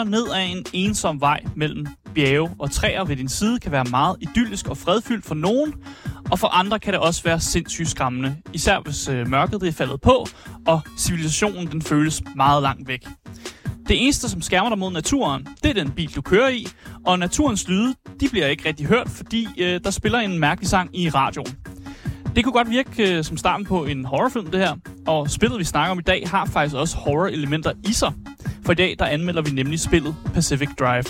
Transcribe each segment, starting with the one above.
kører ned ad en ensom vej mellem bjerge og træer ved din side kan være meget idyllisk og fredfyldt for nogen, og for andre kan det også være sindssygt skræmmende, især hvis øh, mørket er faldet på, og civilisationen den føles meget langt væk. Det eneste, som skærmer dig mod naturen, det er den bil, du kører i, og naturens lyde, de bliver ikke rigtig hørt, fordi øh, der spiller en mærkelig sang i radioen. Det kunne godt virke øh, som starten på en horrorfilm, det her. Og spillet, vi snakker om i dag, har faktisk også horror-elementer i sig. For i dag, der anmelder vi nemlig spillet Pacific Drive.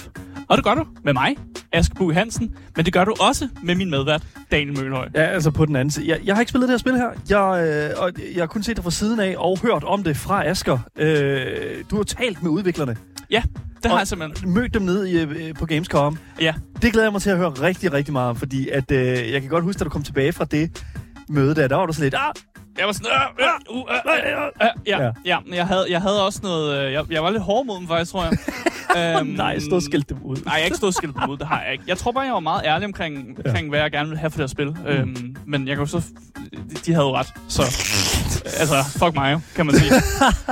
Og det gør du med mig, Aske Bug Hansen, men det gør du også med min medvært, Daniel Mølhøj. Ja, altså på den anden side. Jeg, jeg har ikke spillet det her spil her. Jeg, øh, og jeg har kun set det fra siden af og hørt om det fra Asker. Øh, du har talt med udviklerne. Ja, det har jeg simpelthen. Mødt dem nede i, øh, på Gamescom. Ja, Det glæder jeg mig til at høre rigtig, rigtig meget om, fordi at, øh, jeg kan godt huske, da du kom tilbage fra det møde der, der var du sådan lidt, ah, jeg var sådan... Øh, øh, uh, øh, øh, øh, ja, Ja. ja, jeg havde, jeg havde også noget... Øh, jeg, jeg var lidt hård mod dem, faktisk, tror jeg. øhm, nej, stå og skældte dem ud. Nej, jeg ikke stået skilt dem ud, det har jeg ikke. Jeg tror bare, jeg var meget ærlig omkring, omkring hvad jeg gerne ville have for det her spil. Mm. Øhm, men jeg kan jo så... De, de havde jo ret, så altså, fuck mig kan man sige.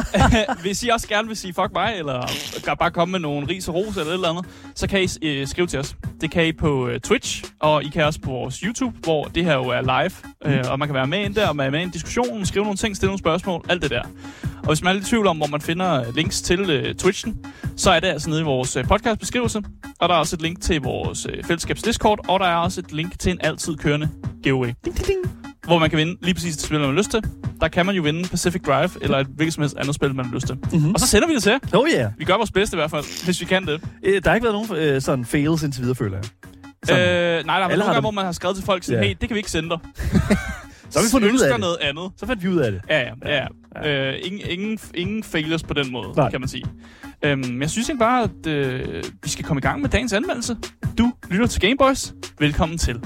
Hvis I også gerne vil sige fuck mig, eller bare komme med nogle ris og ros eller et eller andet, så kan I øh, skrive til os. Det kan I på øh, Twitch, og I kan også på vores YouTube, hvor det her jo er live. Øh, og man kan være med ind der, og være med i diskussionen, skrive nogle ting, stille nogle spørgsmål, alt det der. Og hvis man er lidt i tvivl om, hvor man finder øh, links til øh, Twitchen, så er det altså nede i vores øh, podcastbeskrivelse. Og der er også et link til vores øh, fællesskabs Discord, og der er også et link til en altid kørende giveaway. Ding, ding, ding. Hvor man kan vinde lige præcis det spil, man har lyst til. Der kan man jo vinde Pacific Drive, eller et hvilket som helst andet spil, man har lyst til. Mm-hmm. Og så sender vi det til. Oh yeah. Vi gør vores bedste i hvert fald, hvis vi kan det. Øh, der har ikke været nogen øh, sådan fails indtil videre, føler jeg. Øh, nej, der er nogle gange, dem. hvor man har skrevet til folk, sådan, hey, det kan vi ikke sende dig. Så har vi fundet ud af Ønsker det. noget andet. Så fandt vi ud af det. Ja, ja, ja. ja. Øh, ingen, ingen, ingen failures på den måde, Nej. kan man sige. Øhm, men jeg synes egentlig bare, at øh, vi skal komme i gang med dagens anmeldelse. Du lytter til Gameboys. Velkommen til.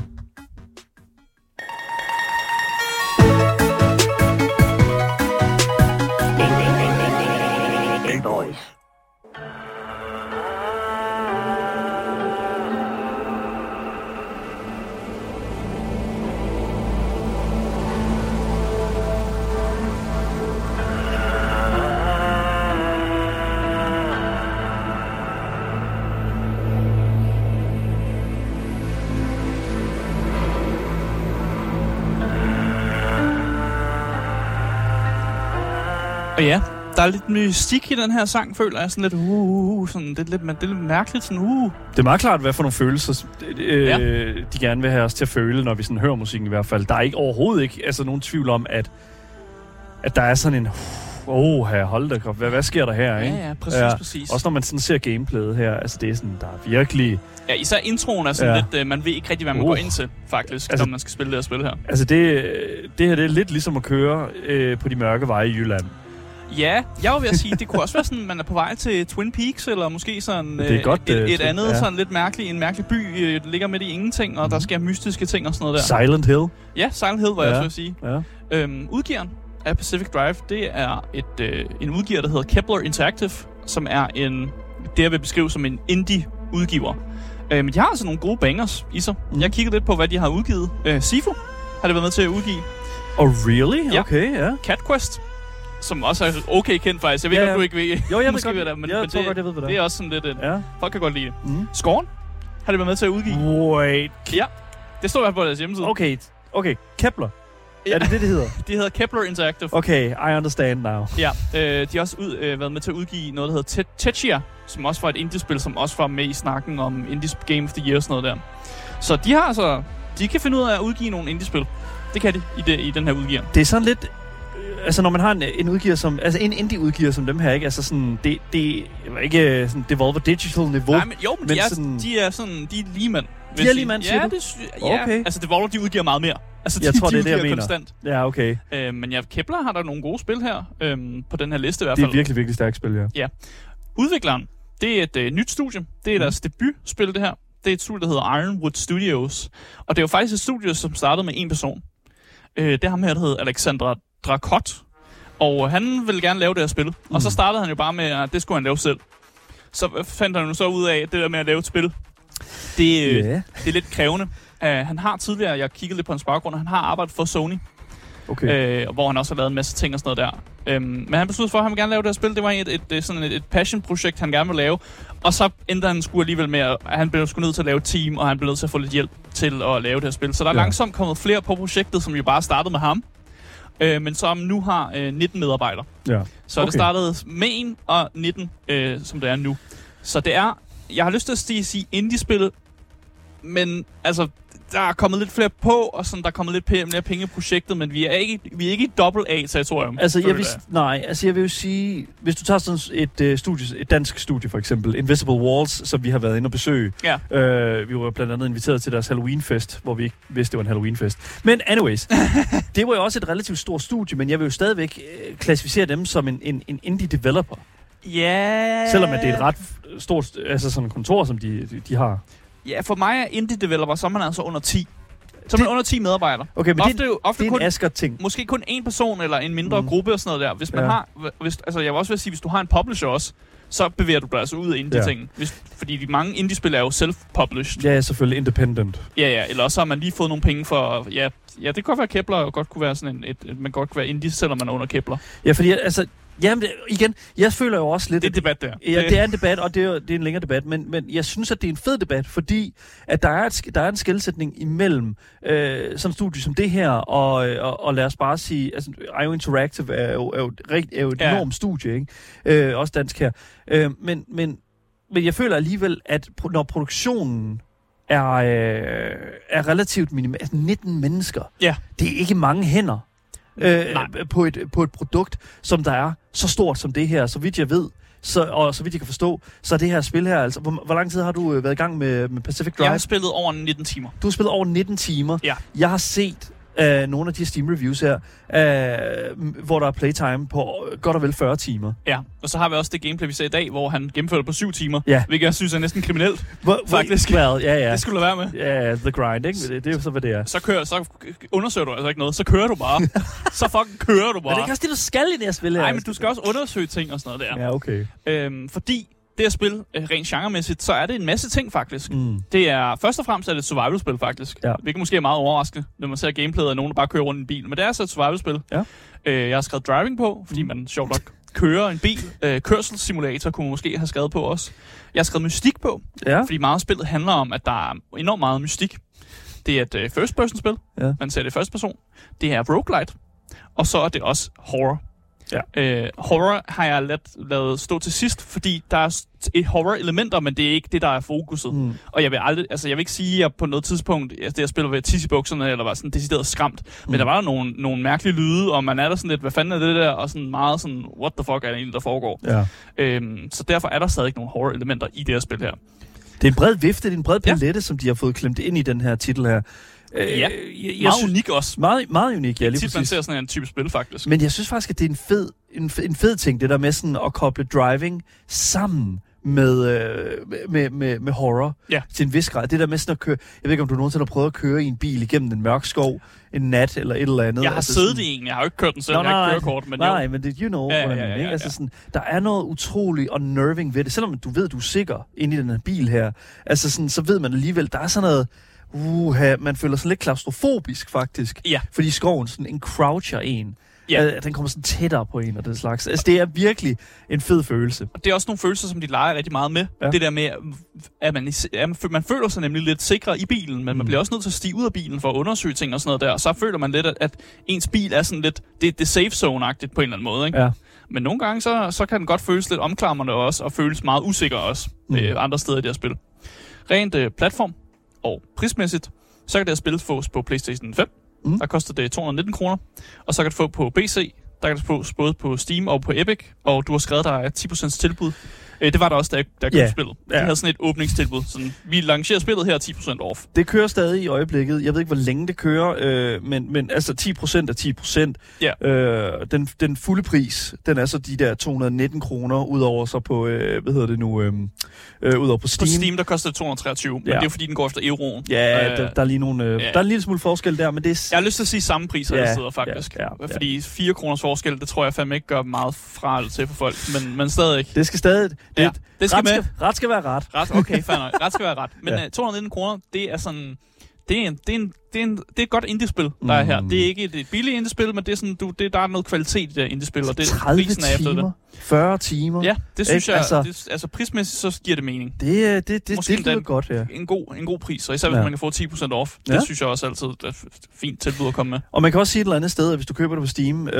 Og ja, der er lidt mystik i den her sang, føler jeg. Sådan lidt, uh, uh, uh sådan, det, er lidt, det er lidt mærkeligt. Sådan, uh. Det er meget klart, hvad for nogle følelser øh, Ja. de gerne vil have os til at føle, når vi sådan hører musikken i hvert fald. Der er ikke overhovedet ikke altså, nogen tvivl om, at, at der er sådan en... Åh, oh, her, hold da op. Hvad, hvad sker der her, ikke? Ja, ja, præcis, ja. præcis. Også når man sådan ser gameplayet her, altså det er sådan, der er virkelig... Ja, især introen er sådan Ja. lidt, øh, man ved ikke rigtig, hvad man Uh. går ind til, faktisk, Altså- altså, når man skal spille det her spil her. Altså det, det her, det er lidt ligesom at køre øh, på de mørke veje i Jylland. Ja, jeg var ved at sige, det kunne også være sådan, man er på vej til Twin Peaks, eller måske sådan Det er øh, godt, et, øh, et Twin- andet ja. sådan lidt mærkelig, en mærkelig by, øh, der ligger midt i ingenting, og der sker mystiske ting og sådan noget der. Silent Hill. Ja, Silent Hill, var jeg Ja. så at sige. Ja. Øhm, udgiveren af Pacific Drive, det er et, øh, en udgiver, der hedder Kepler Interactive, som er en, det jeg vil beskrive som en indie-udgiver. Øh, men de har altså nogle gode bangers i sig. Mm. Mm. Jeg kiggede lidt på, hvad de har udgivet. Øh, Sifu har det været med til at udgive. Oh, really? Okay, ja. Cat Quest, som også er okay kendt faktisk. Jeg ved Ja, godt, ja. du ikke ved. Jo, jeg ved godt, ved det, men, jeg men tror det, godt, jeg ved, hvad det det er. er også sådan lidt... Et, Ja. Folk kan godt lide det. Mm. Scorn har det været med til at udgive. Wait. Ja, det står i hvert fald på deres hjemmeside. Okay, okay. Kepler. Ja. Er det det, det hedder? Det hedder Kepler Interactive. Okay, I understand now. Ja, øh, de har også ud, øh, været med til at udgive noget, der hedder Te- Techia, som også var et indie-spil, som også var med i snakken om Indie Game of the Year og sådan noget der. Så de har altså, de kan finde ud af at udgive nogle indie-spil. Det kan de i, det, i den her udgiver. Det er sådan lidt... Altså, når man har en, en udgiver som... Altså, en indie-udgiver som dem her, ikke? Altså, sådan... Det, det er ikke øh, sådan Devolver Digital-niveau. Nej, men jo, men, men de, er, sådan- de er sådan, de er lige mand. De er lige mand, siger ja, du? det, ja, Okay. altså Devolver, de udgiver meget mere. Altså, Jeg de, tror, de det er det, jeg udgiver mener. konstant. Ja, okay. Øh, men ja, Kepler har der nogle gode spil her, øh, på den her liste i hvert Det fald. er virkelig, virkelig stærkt spil, ja. Udvikleren, det er et øh, nyt studie. Det er deres debutspil, det her. Det er et studie, der hedder Ironwood Studios. Og det er jo faktisk et studie, som startede med en person. Øh, det er ham her, der hedder Alexandra Drakot. Og han ville gerne lave det her spil. Mm. Og så startede han jo bare med, at det skulle han lave selv. Så fandt han jo så ud af, at det der med at lave et spil, det, øh, Ja. det er lidt krævende. Uh, han har tidligere, jeg kiggede lidt på hans baggrund, han har arbejdet for Sony, Okay. øh, hvor han også har lavet en masse ting og sådan noget der. Øhm, men han besluttede for, at han ville gerne lave det her spil. Det var et, et, et, sådan et, et passion-projekt, han gerne ville lave. Og så endte han skulle alligevel med, at han blev sgu nødt til at lave et team, og han blev nødt til at få lidt hjælp til at lave det her spil. Så der er ja. langsomt kommet flere på projektet, som jo bare startede med ham. Øh, men som nu har øh, 19 medarbejdere. ja. Så Okay. det startede med 1 og 19, øh, som det er nu. Så det er, jeg har lyst til at sige, sige indie-spil, men altså, der er kommet lidt flere på, og sådan, der er kommet lidt mere penge i projektet, men vi er ikke, vi er ikke i dobbelt A-territorium. Altså, jeg vil, nej, altså jeg vil jo sige, hvis du tager sådan et, uh, studie, et dansk studie for eksempel, Invisible Walls, som vi har været inde og besøge. Ja. Øh, vi var blandt andet inviteret til deres Halloween-fest, hvor vi ikke vidste, det var en Halloween-fest. Men anyways, det var jo også et relativt stort studie, men jeg vil jo stadigvæk øh, klassificere dem som en, en, en indie-developer. Ja. Selvom at det er et ret stort altså sådan kontor, som de, de, de har. Ja, for mig er indie-developer, så er man altså under 10. Så er Det- man under 10 medarbejdere. Okay, men ofte, det, ofte det er kun, en Asger-ting. måske kun en person eller en mindre Mm. gruppe og sådan noget der. Hvis man Ja. ja. har, hvis, altså jeg vil også vil sige, hvis du har en publisher også, så bevæger du dig altså ud af indie-ting. Hvis, fordi de mange indie-spil er jo self-published. Ja, selvfølgelig independent. Ja, ja, eller også har man lige fået nogle penge for... Ja, ja det kan godt være Kepler, og godt kunne være sådan en... Et, et, man godt kunne være indie, selvom man er under Kepler. Ja, fordi altså, jamen, igen, jeg føler jo også lidt, Det er en debat der. Ja, det er en debat, og det er, det er en længere debat, men, men jeg synes, at det er en fed debat, fordi at der er, et, der er en skældsætning imellem øh, sådan et studie som det her, og, øh, og, og lad os bare sige, altså IO Interactive er jo, er jo, er jo et Ja. enormt studie, ikke? Øh, også dansk her. Øh, men, men, men jeg føler alligevel, at når produktionen er, øh, er relativt minimal, altså 19 mennesker, Ja. det er ikke mange hænder øh, Nej. på, et, på et produkt, som der er så stort som det her, så vidt jeg ved, så, og så vidt jeg kan forstå, så er det her spil her, altså, hvor, hvor lang tid har du øh, været i gang med, med Pacific Drive? Jeg har spillet over 19 timer. Du har spillet over 19 timer. Ja. Jeg har set øh, nogle af de Steam reviews her, øh, hvor der er playtime på godt og vel 40 timer. Ja, og så har vi også det gameplay, vi ser i dag, hvor han gennemfører det på 7 timer. Ja. Hvilket jeg synes er næsten kriminelt. Hvor, Faktisk. Well, ja, ja. Det skulle du være med. Ja, the grind, ikke? Det, det er jo så, hvad det er. Så, kører, så undersøger du altså ikke noget. Så kører du bare. så fucking kører du Men det er bare. ikke også det, du skal i det her spil her. Nej, men du skal også undersøge ting og sådan noget der. Ja, okay. Øhm, fordi det her spil, øh, rent genremæssigt, så er det en masse ting faktisk. Mm. Det er først og fremmest er det et survival-spil faktisk. Ja. Hvilket måske er meget overraskende, når man ser gameplayet af nogen, der bare kører rundt i en bil. Men det er altså et survival-spil. Ja. Øh, jeg har skrevet driving på, fordi man sjovt nok kører en bil. Øh, kørselssimulator kunne man måske have skrevet på også. Jeg har skrevet mystik på, Ja. fordi meget af spillet handler om, at der er enormt meget mystik. Det er et øh, first-person-spil. Ja. Man ser det i første person. Det er roguelite. Og så er det også horror. Ja. Øh, horror har jeg ladt, lavet stå til sidst, fordi der er et horror-elementer, men det er ikke det, der er fokuset. Mm. Og jeg vil aldrig, altså jeg vil ikke sige, at jeg på noget tidspunkt, altså det jeg spiller ved tisse i bukserne, eller var sådan decideret skræmt. Mm. Men der var nogle, nogle mærkelige lyde, og man er der sådan lidt, hvad fanden er det der? Og sådan meget sådan, what the fuck er det egentlig, der foregår? Ja. Øhm, så derfor er der stadig nogle horror-elementer i det her spil her. Det er en bred vifte, det er en bred Ja. palette, som de har fået klemt ind i den her titel her. Øh, Ja. jeg, Jeg meget synes, unik også. Meget, meget unik, ja, lige Tit man præcis. ser sådan en type spil, faktisk. Men jeg synes faktisk, at det er en fed, en, fed- en fed ting, det der med sådan at koble driving sammen med, øh, med, med, med horror Ja. til en vis grad. Det der med sådan at køre... Jeg ved ikke, om du nogensinde har prøvet at køre i en bil igennem en mørk skov en nat eller et eller andet. jeg har Altså siddet sådan- i en, jeg har jo ikke kørt den selv, Nå, jeg har nej, ikke kørekort, men Nej, jo. men det, you know, Ja, ja, ja, ja, ja, ja, ja, Altså sådan, der er noget utroligt unnerving ved det. Selvom du ved, du er sikker inde i den her bil her, altså sådan, så ved man alligevel, der er sådan noget, uha, man føler sig lidt klaustrofobisk faktisk. Ja. Fordi skoven sådan en croucher en. Ja. Ja. den kommer sådan tættere på en og den slags. Altså, det er virkelig en fed følelse. Og det er også nogle følelser, som de leger rigtig meget med. Ja. Det der med, at man, at man fø- man føler sig nemlig lidt sikker i bilen, men mm. Mm. man bliver også nødt til at stige ud af bilen for at undersøge ting og sådan noget der. Og så føler man lidt, at, at ens bil er sådan lidt, det, det safe zone-agtigt på en eller anden måde. Ikke? Ja. Men nogle gange, så, så kan den godt føles lidt omklamrende også, og føles meget usikker også mm. øh, andre steder i det her spil. Rent øh, platform og prismæssigt, så kan det her spil fås på PlayStation 5. Mm. Der koster det 219 kroner. Og så kan det få på PC. Der kan det fås både på Steam og på Epic. Og du har skrevet, der er 10% tilbud. Øh, det var der også, da jeg, da jeg købte Ja. spillet. De Ja. havde sådan et åbningstilbud. Sådan, vi lancerer spillet her 10% off. Det kører stadig i øjeblikket. Jeg ved ikke, hvor længe det kører, øh, men, men altså 10% er 10%. Ja. Øh, den, den fulde pris, den er så de der 219 kroner, udover så på, øh, hvad hedder det nu, øh, øh, udover på På Steam. Steam, der koster det 223. Men Ja. det er jo fordi, den går efter euroen. Ja, Øh, der, der, er lige nogle, øh, ja. der er en lille smule forskel der, men det er... Jeg har lyst til at sige samme pris alle Ja, steder, faktisk. ja, ja, ja. Fordi 4 kroners forskel, det tror jeg fandme ikke gør meget fra til for folk. Men, men stadig. Det skal stadig... Det, Ja, det skal ret, med. Skal, ret skal være ret. Ret, okay, fair nok. Ret skal være ret. Men Ja. ja. 219 kroner, det er sådan... Det er, en, det, er en, det, er en, det er et godt indie-spil, der er her. Mm. Det er ikke et, et billigt indie-spil, men det er sådan, du, det, der er noget kvalitet i det indie-spil, og det er 30 prisen er efter det. timer, 40 timer. Ja, det synes Ikke? jeg, Altså- det, altså prismæssigt, så giver det mening. Det, er- det, det, Måske det lyder godt, ja. En god, en god pris, og især hvis Ja. ja. man kan få 10% off. Det Ja. synes jeg også altid er et fint tilbud at komme med. Og man kan også sige et eller andet sted, at hvis du køber det på Steam, øh,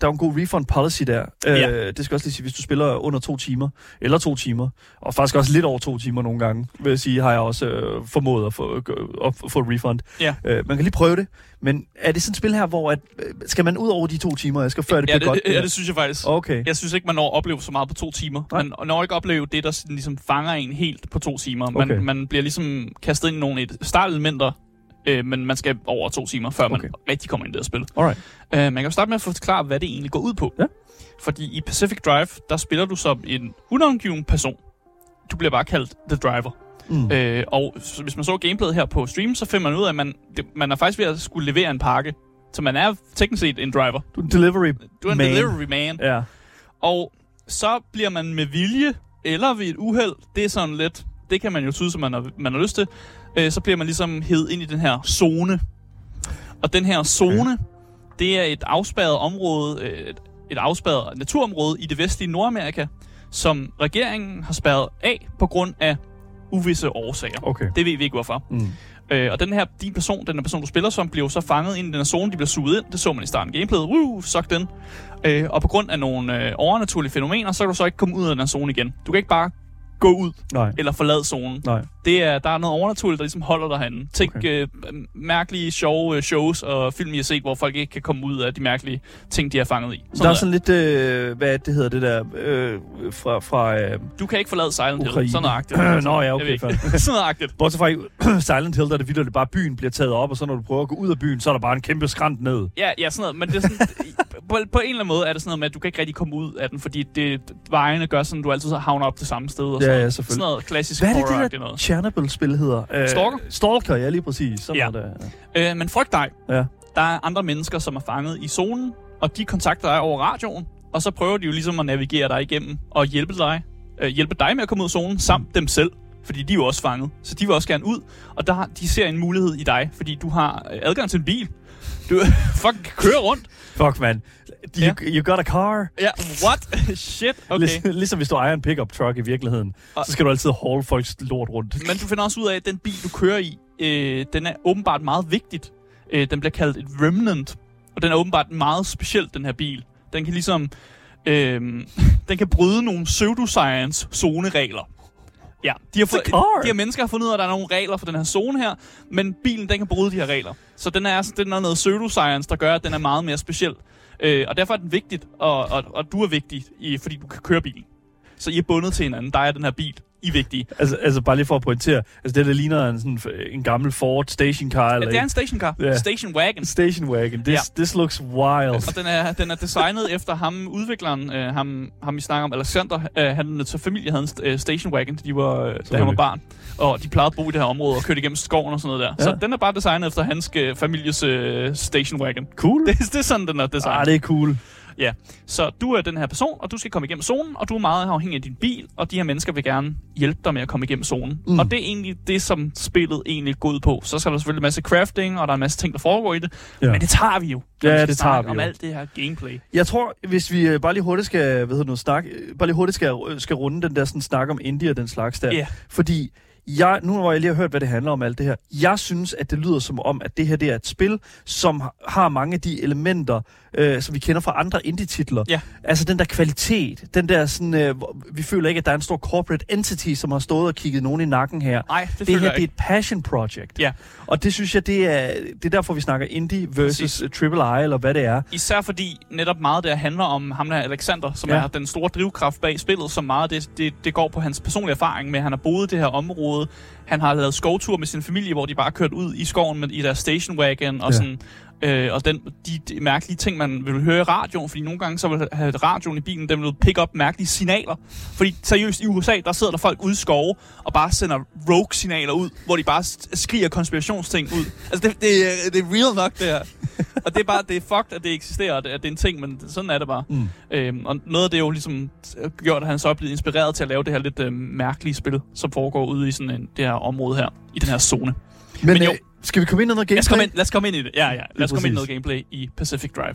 der er en god refund policy der. Øh, Ja. Det skal også lige sige, hvis du spiller under to timer, eller to timer, og faktisk også lidt over to timer nogle gange, vil jeg sige, har jeg også øh, formået at få, at få refund. Ja. Øh, man kan lige prøve det, men er det sådan et spil her, hvor at, øh, skal man ud over de to timer, jeg skal før det ja, bliver det, godt? ja, det synes jeg faktisk. Okay. Jeg synes ikke, man når at opleve så meget på to timer. Nej. Man når ikke opleve det, der sådan ligesom fanger en helt på to timer. Man, Okay. man bliver ligesom kastet ind i nogle startelementer, øh, men man skal over to timer, før man Okay. rigtig kommer ind i det spil. Alright. Øh, man kan jo starte med at forklare, hvad det egentlig går ud på. Ja. Fordi i Pacific Drive, der spiller du som en unangiven person. Du bliver bare kaldt The Driver. Mm. Øh, og hvis man så gameplayet her på stream, så finder man ud af, at man, det, man er faktisk ved at skulle levere en pakke. Så man er teknisk set en driver. Du er en delivery. Du er en Man. delivery man. Ja. Og så bliver man med vilje, eller ved et uheld, det er sådan lidt, det kan man jo tyde, som man har, man har lyst til, øh, så bliver man ligesom hed ind i den her zone. Og den her zone, okay. det er et afspærret område, øh, et, et afspærret naturområde i det vestlige Nordamerika, som regeringen har spærret af på grund af uvisse årsager. Okay. Det ved vi ikke hvorfor. Mm. Øh, og den her, din person, den her person, du spiller som, bliver så fanget ind i den her zone, de bliver suget ind. Det så man i starten af gameplayet. Woo, suck den. Øh, og på grund af nogle øh, overnaturlige fænomener, så kan du så ikke komme ud af den her zone igen. Du kan ikke bare gå ud Nej. eller forlade zonen. Nej. Det er, der er noget overnaturligt, der ligesom holder dig herinde. Tænk Okay. øh, mærkelige, sjove øh, shows og film, I har set, hvor folk ikke kan komme ud af de mærkelige ting, de er fanget i. Der er sådan lidt, øh, hvad det hedder det der, øh, fra, fra øh, Du kan ikke forlade Silent Hill. Ukraine. Sådan noget Nå ja, okay, sådan noget agtigt. Bortset fra Silent Hill, der er det vildt, at bare byen bliver taget op, og så når du prøver at gå ud af byen, så er der bare en kæmpe skrant ned. Ja, ja, sådan noget. Men det er sådan, på, på en eller anden måde er det sådan noget med, at du kan ikke rigtig komme ud af den, fordi det, vejene gør sådan, at du altid så havner op det samme sted. Og sådan, ja, noget. selvfølgelig. sådan noget klassisk Hvad er det, horror det noget. Chernobyl-spil hedder? Øh, Stalker? Stalker, ja, lige præcis. Sådan Ja. noget der. Øh, men frygt dig. Ja. Der er andre mennesker, som er fanget i zonen, og de kontakter dig over radioen, og så prøver de jo ligesom at navigere dig igennem og hjælpe dig, øh, hjælpe dig med at komme ud af zonen, samt dem selv. Fordi de er jo også fanget. Så de vil også gerne ud. Og der de ser en mulighed i dig, fordi du har øh, adgang til en bil. Du fucking kan køre rundt. Fuck, man. You, Ja. you got a car. Ja, what? Shit, okay. Lig, ligesom hvis du ejer en pickup truck i virkeligheden, Og- så skal du altid haul folks lort rundt. Men du finder også ud af, at den bil, du kører i, øh, den er åbenbart meget vigtigt. Øh, den bliver kaldt et remnant, og den er åbenbart meget speciel, den her bil. Den kan ligesom... Øh, den kan bryde nogle pseudoscience zoneregler. Ja, de har, fået, de her mennesker har fundet ud af, at der er nogle regler for den her zone her, men bilen, den kan bryde de her regler. Så den er, den er noget pseudoscience, der gør, at den er meget mere speciel. Øh, og derfor er den vigtigt, og, og, og du er vigtig, i, fordi du kan køre bilen. Så I er bundet til hinanden. Der er den her bil. I er vigtige. Altså, altså bare lige for at pointere, altså det der ligner en, sådan, en gammel Ford stationcar, Ja, eller det er en stationcar. Ja. Station wagon. station wagon. This, Ja. this looks wild. Og den er, den er designet efter ham, udvikleren, øh, ham, ham vi snakker om, Alexander, øh, han til familie havde en øh, station wagon, de var, øh, da han var barn. Og de plejede at bo i det her område og kørte igennem skoven og sådan noget der. Ja. Så den er bare designet efter hans øh, families øh, station wagon. Cool. Det, det er sådan, den er designet. Ah, det er cool. Ja, så du er den her person, og du skal komme igennem zonen, og du er meget afhængig af din bil, og de her mennesker vil gerne hjælpe dig med at komme igennem zonen. Mm. Og det er egentlig det, som spillet egentlig går ud på. Så skal der selvfølgelig en masse crafting, og der er en masse ting, der foregår i det. Ja. Men det tager vi jo. Ja, det tager vi om jo. alt det her gameplay. Jeg tror, hvis vi øh, bare lige hurtigt skal, hvad hedder nu, snak, øh, bare lige hurtigt skal, øh, skal runde den der sådan, snak om indie og den slags der. Ja. Fordi jeg, nu hvor jeg lige har hørt, hvad det handler om alt det her, jeg synes, at det lyder som om, at det her det er et spil, som har mange af de elementer, øh, som vi kender fra andre indie-titler. Ja. Altså den der kvalitet, den der sådan, øh, vi føler ikke, at der er en stor corporate entity, som har stået og kigget nogen i nakken her. Nej, det, Det føler her, det er et passion project. Ja. Og det synes jeg, det er, det er derfor, vi snakker indie versus Præcis. triple I, eller hvad det er. Især fordi netop meget der handler om ham der Alexander, som Ja. er den store drivkraft bag spillet, som meget det, det, det går på hans personlige erfaring med, at han har boet i det her område. Han har lavet skovtur med sin familie, hvor de bare kørt ud i skoven med, i deres station wagon, og ja. sådan... Øh, og den, de, de mærkelige ting, man vil høre i radioen, fordi nogle gange så vil have radioen i bilen, den vil pick up mærkelige signaler. Fordi seriøst, i USA, der sidder der folk ude i skove, og bare sender rogue-signaler ud, hvor de bare skriger konspirationsting ud. Altså, det, det, er- det er real nok, det her. og det er bare, det er fucked, at det eksisterer, at det, at det er en ting, men sådan er det bare. Mm. Øhm, og noget af det er jo ligesom gjort, at han så er blevet inspireret til at lave det her lidt øh, mærkelige spil, som foregår ude i sådan en, det her område her, i den her zone. Men, Men jo. øh, Skal vi komme ind i noget Lad os, gameplay? komme ind, lad os komme ind i det. Ja, ja. Lad os komme ind i noget gameplay i Pacific Drive.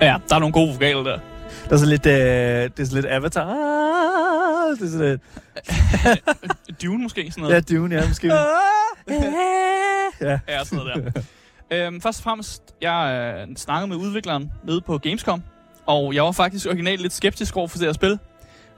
Ja, der er nogle gode vokaler der. Der er sådan lidt, øh, det er sådan lidt Avatar. Ah, det er sådan lidt, Dune måske, sådan ja, noget. Dune, ja, måske. ja. Ja, sådan noget der. øhm, først og fremmest, jeg øh, snakkede med udvikleren nede på Gamescom, og jeg var faktisk originalt lidt skeptisk over for det her spil.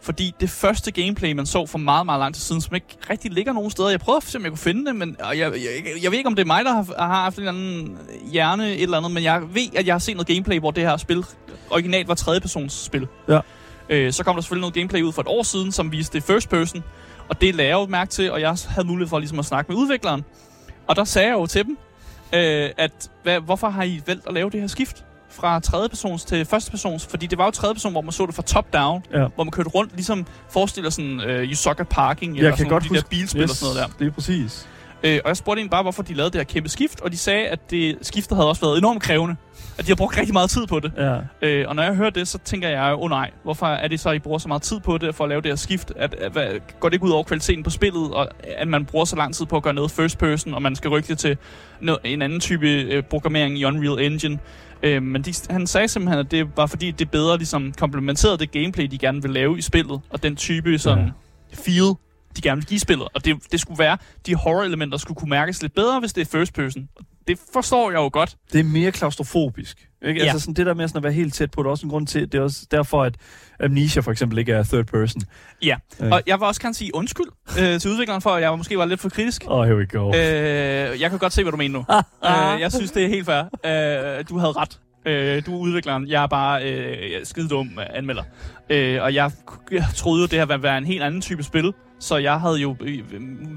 Fordi det første gameplay, man så for meget, meget lang tid siden, som ikke rigtig ligger nogen steder. Jeg prøvede at se, om jeg kunne finde det, men og jeg, jeg, jeg, ved ikke, om det er mig, der har, har haft en eller anden hjerne, et eller andet, men jeg ved, at jeg har set noget gameplay, hvor det her spil originalt var tredjepersons spil. Ja. Øh, så kom der selvfølgelig noget gameplay ud for et år siden, som viste det first person, og det lagde jeg jo mærke til, og jeg havde mulighed for ligesom at snakke med udvikleren. Og der sagde jeg jo til dem, øh, at hvad, hvorfor har I valgt at lave det her skift fra tredjepersons til førstepersons? Fordi det var jo tredjeperson, hvor man så det fra top down, Ja. hvor man kørte rundt, ligesom forestiller sådan uh, Suck at Parking, Jeg eller kan sådan godt de huske der bilspil yes. og sådan noget der. Det er præcis. Øh, og jeg spurgte egentlig bare, hvorfor de lavede det her kæmpe skift, og de sagde, at det skiftet havde også været enormt krævende. At de har brugt rigtig meget tid på det. Ja. Øh, og når jeg hører det, så tænker jeg, åh oh, nej, hvorfor er det så, at I bruger så meget tid på det, for at lave det her skift? At, at, hvad, går det ikke ud over kvaliteten på spillet, og at man bruger så lang tid på at gøre noget first person, og man skal rykke det til no, en anden type øh, programmering i Unreal Engine? Øh, men de, han sagde simpelthen, at det var fordi, det bedre ligesom komplementerede det gameplay, de gerne vil lave i spillet, og den type sådan Ja. feel, de gerne vil give spillet. Og det, det skulle være, de horror-elementer skulle kunne mærkes lidt bedre, hvis det er first person. Det forstår jeg jo godt. Det er mere klaustrofobisk. Ikke? Ja. Altså sådan det der med sådan at være helt tæt på, det er også en grund til, det er også derfor, at Amnesia for eksempel ikke er third person. Ja, Øh. og jeg vil også gerne sige undskyld øh, til udvikleren for, at jeg måske var lidt for kritisk. Oh, here we go. Øh, jeg kan godt se, hvad du mener nu. øh, jeg synes, det er helt fair. Øh, du havde ret. Øh, du er udvikleren. Jeg er bare øh, skide dum anmelder. Øh, og jeg, jeg troede jo, det her ville være en helt anden type spil. Så jeg havde jo øh,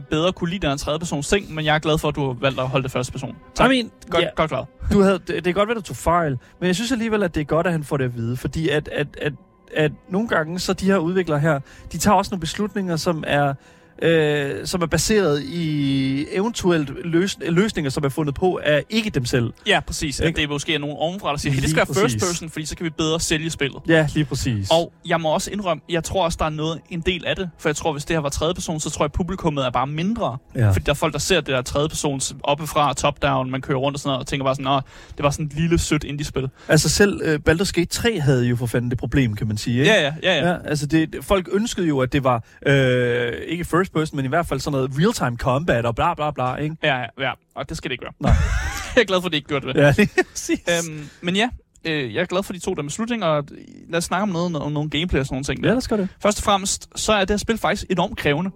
bedre kunne lide den tredje persons ting, men jeg er glad for, at du har valgt at holde det første person. Tak. I mean, godt, ja, godt klaret. du havde, det, det er godt ved, at du tog fejl, men jeg synes alligevel, at det er godt, at han får det at vide, fordi at, at, at, at nogle gange, så de her udviklere her, de tager også nogle beslutninger, som er øh, som er baseret i eventuelt løs, løsninger, som er fundet på af ikke dem selv. Ja, præcis. At Ikke? det er måske nogen ovenfra, der siger, hey, det skal være first person, fordi så kan vi bedre sælge spillet. Ja, lige præcis. Og jeg må også indrømme, jeg tror også, der er noget, en del af det. For jeg tror, hvis det her var tredje person, så tror jeg, publikummet er bare mindre. Ja. Fordi der er folk, der ser det der tredje persons oppefra, top-down, man kører rundt og sådan noget, og tænker bare sådan, Nå, det var sådan et lille, sødt indie-spil. Altså selv øh, Baldur's Gate 3 havde jo for fanden det problem, kan man sige. Ikke? Ja, ja, ja, ja. Ja, altså det, folk ønskede jo, at det var øh, ikke first person, men i hvert fald sådan noget real-time combat og bla bla bla, ikke? Ja, ja, ja. Og det skal det ikke være. Nej. jeg er glad for, at det ikke gjorde det. Ja, præcis. Øhm, men ja, øh, jeg er glad for, de to der beslutninger, og lad os snakke om noget, om nogle gameplay og sådan nogle ting. ja, Der. lad os gøre det. Først og fremmest, så er det her spil faktisk enormt krævende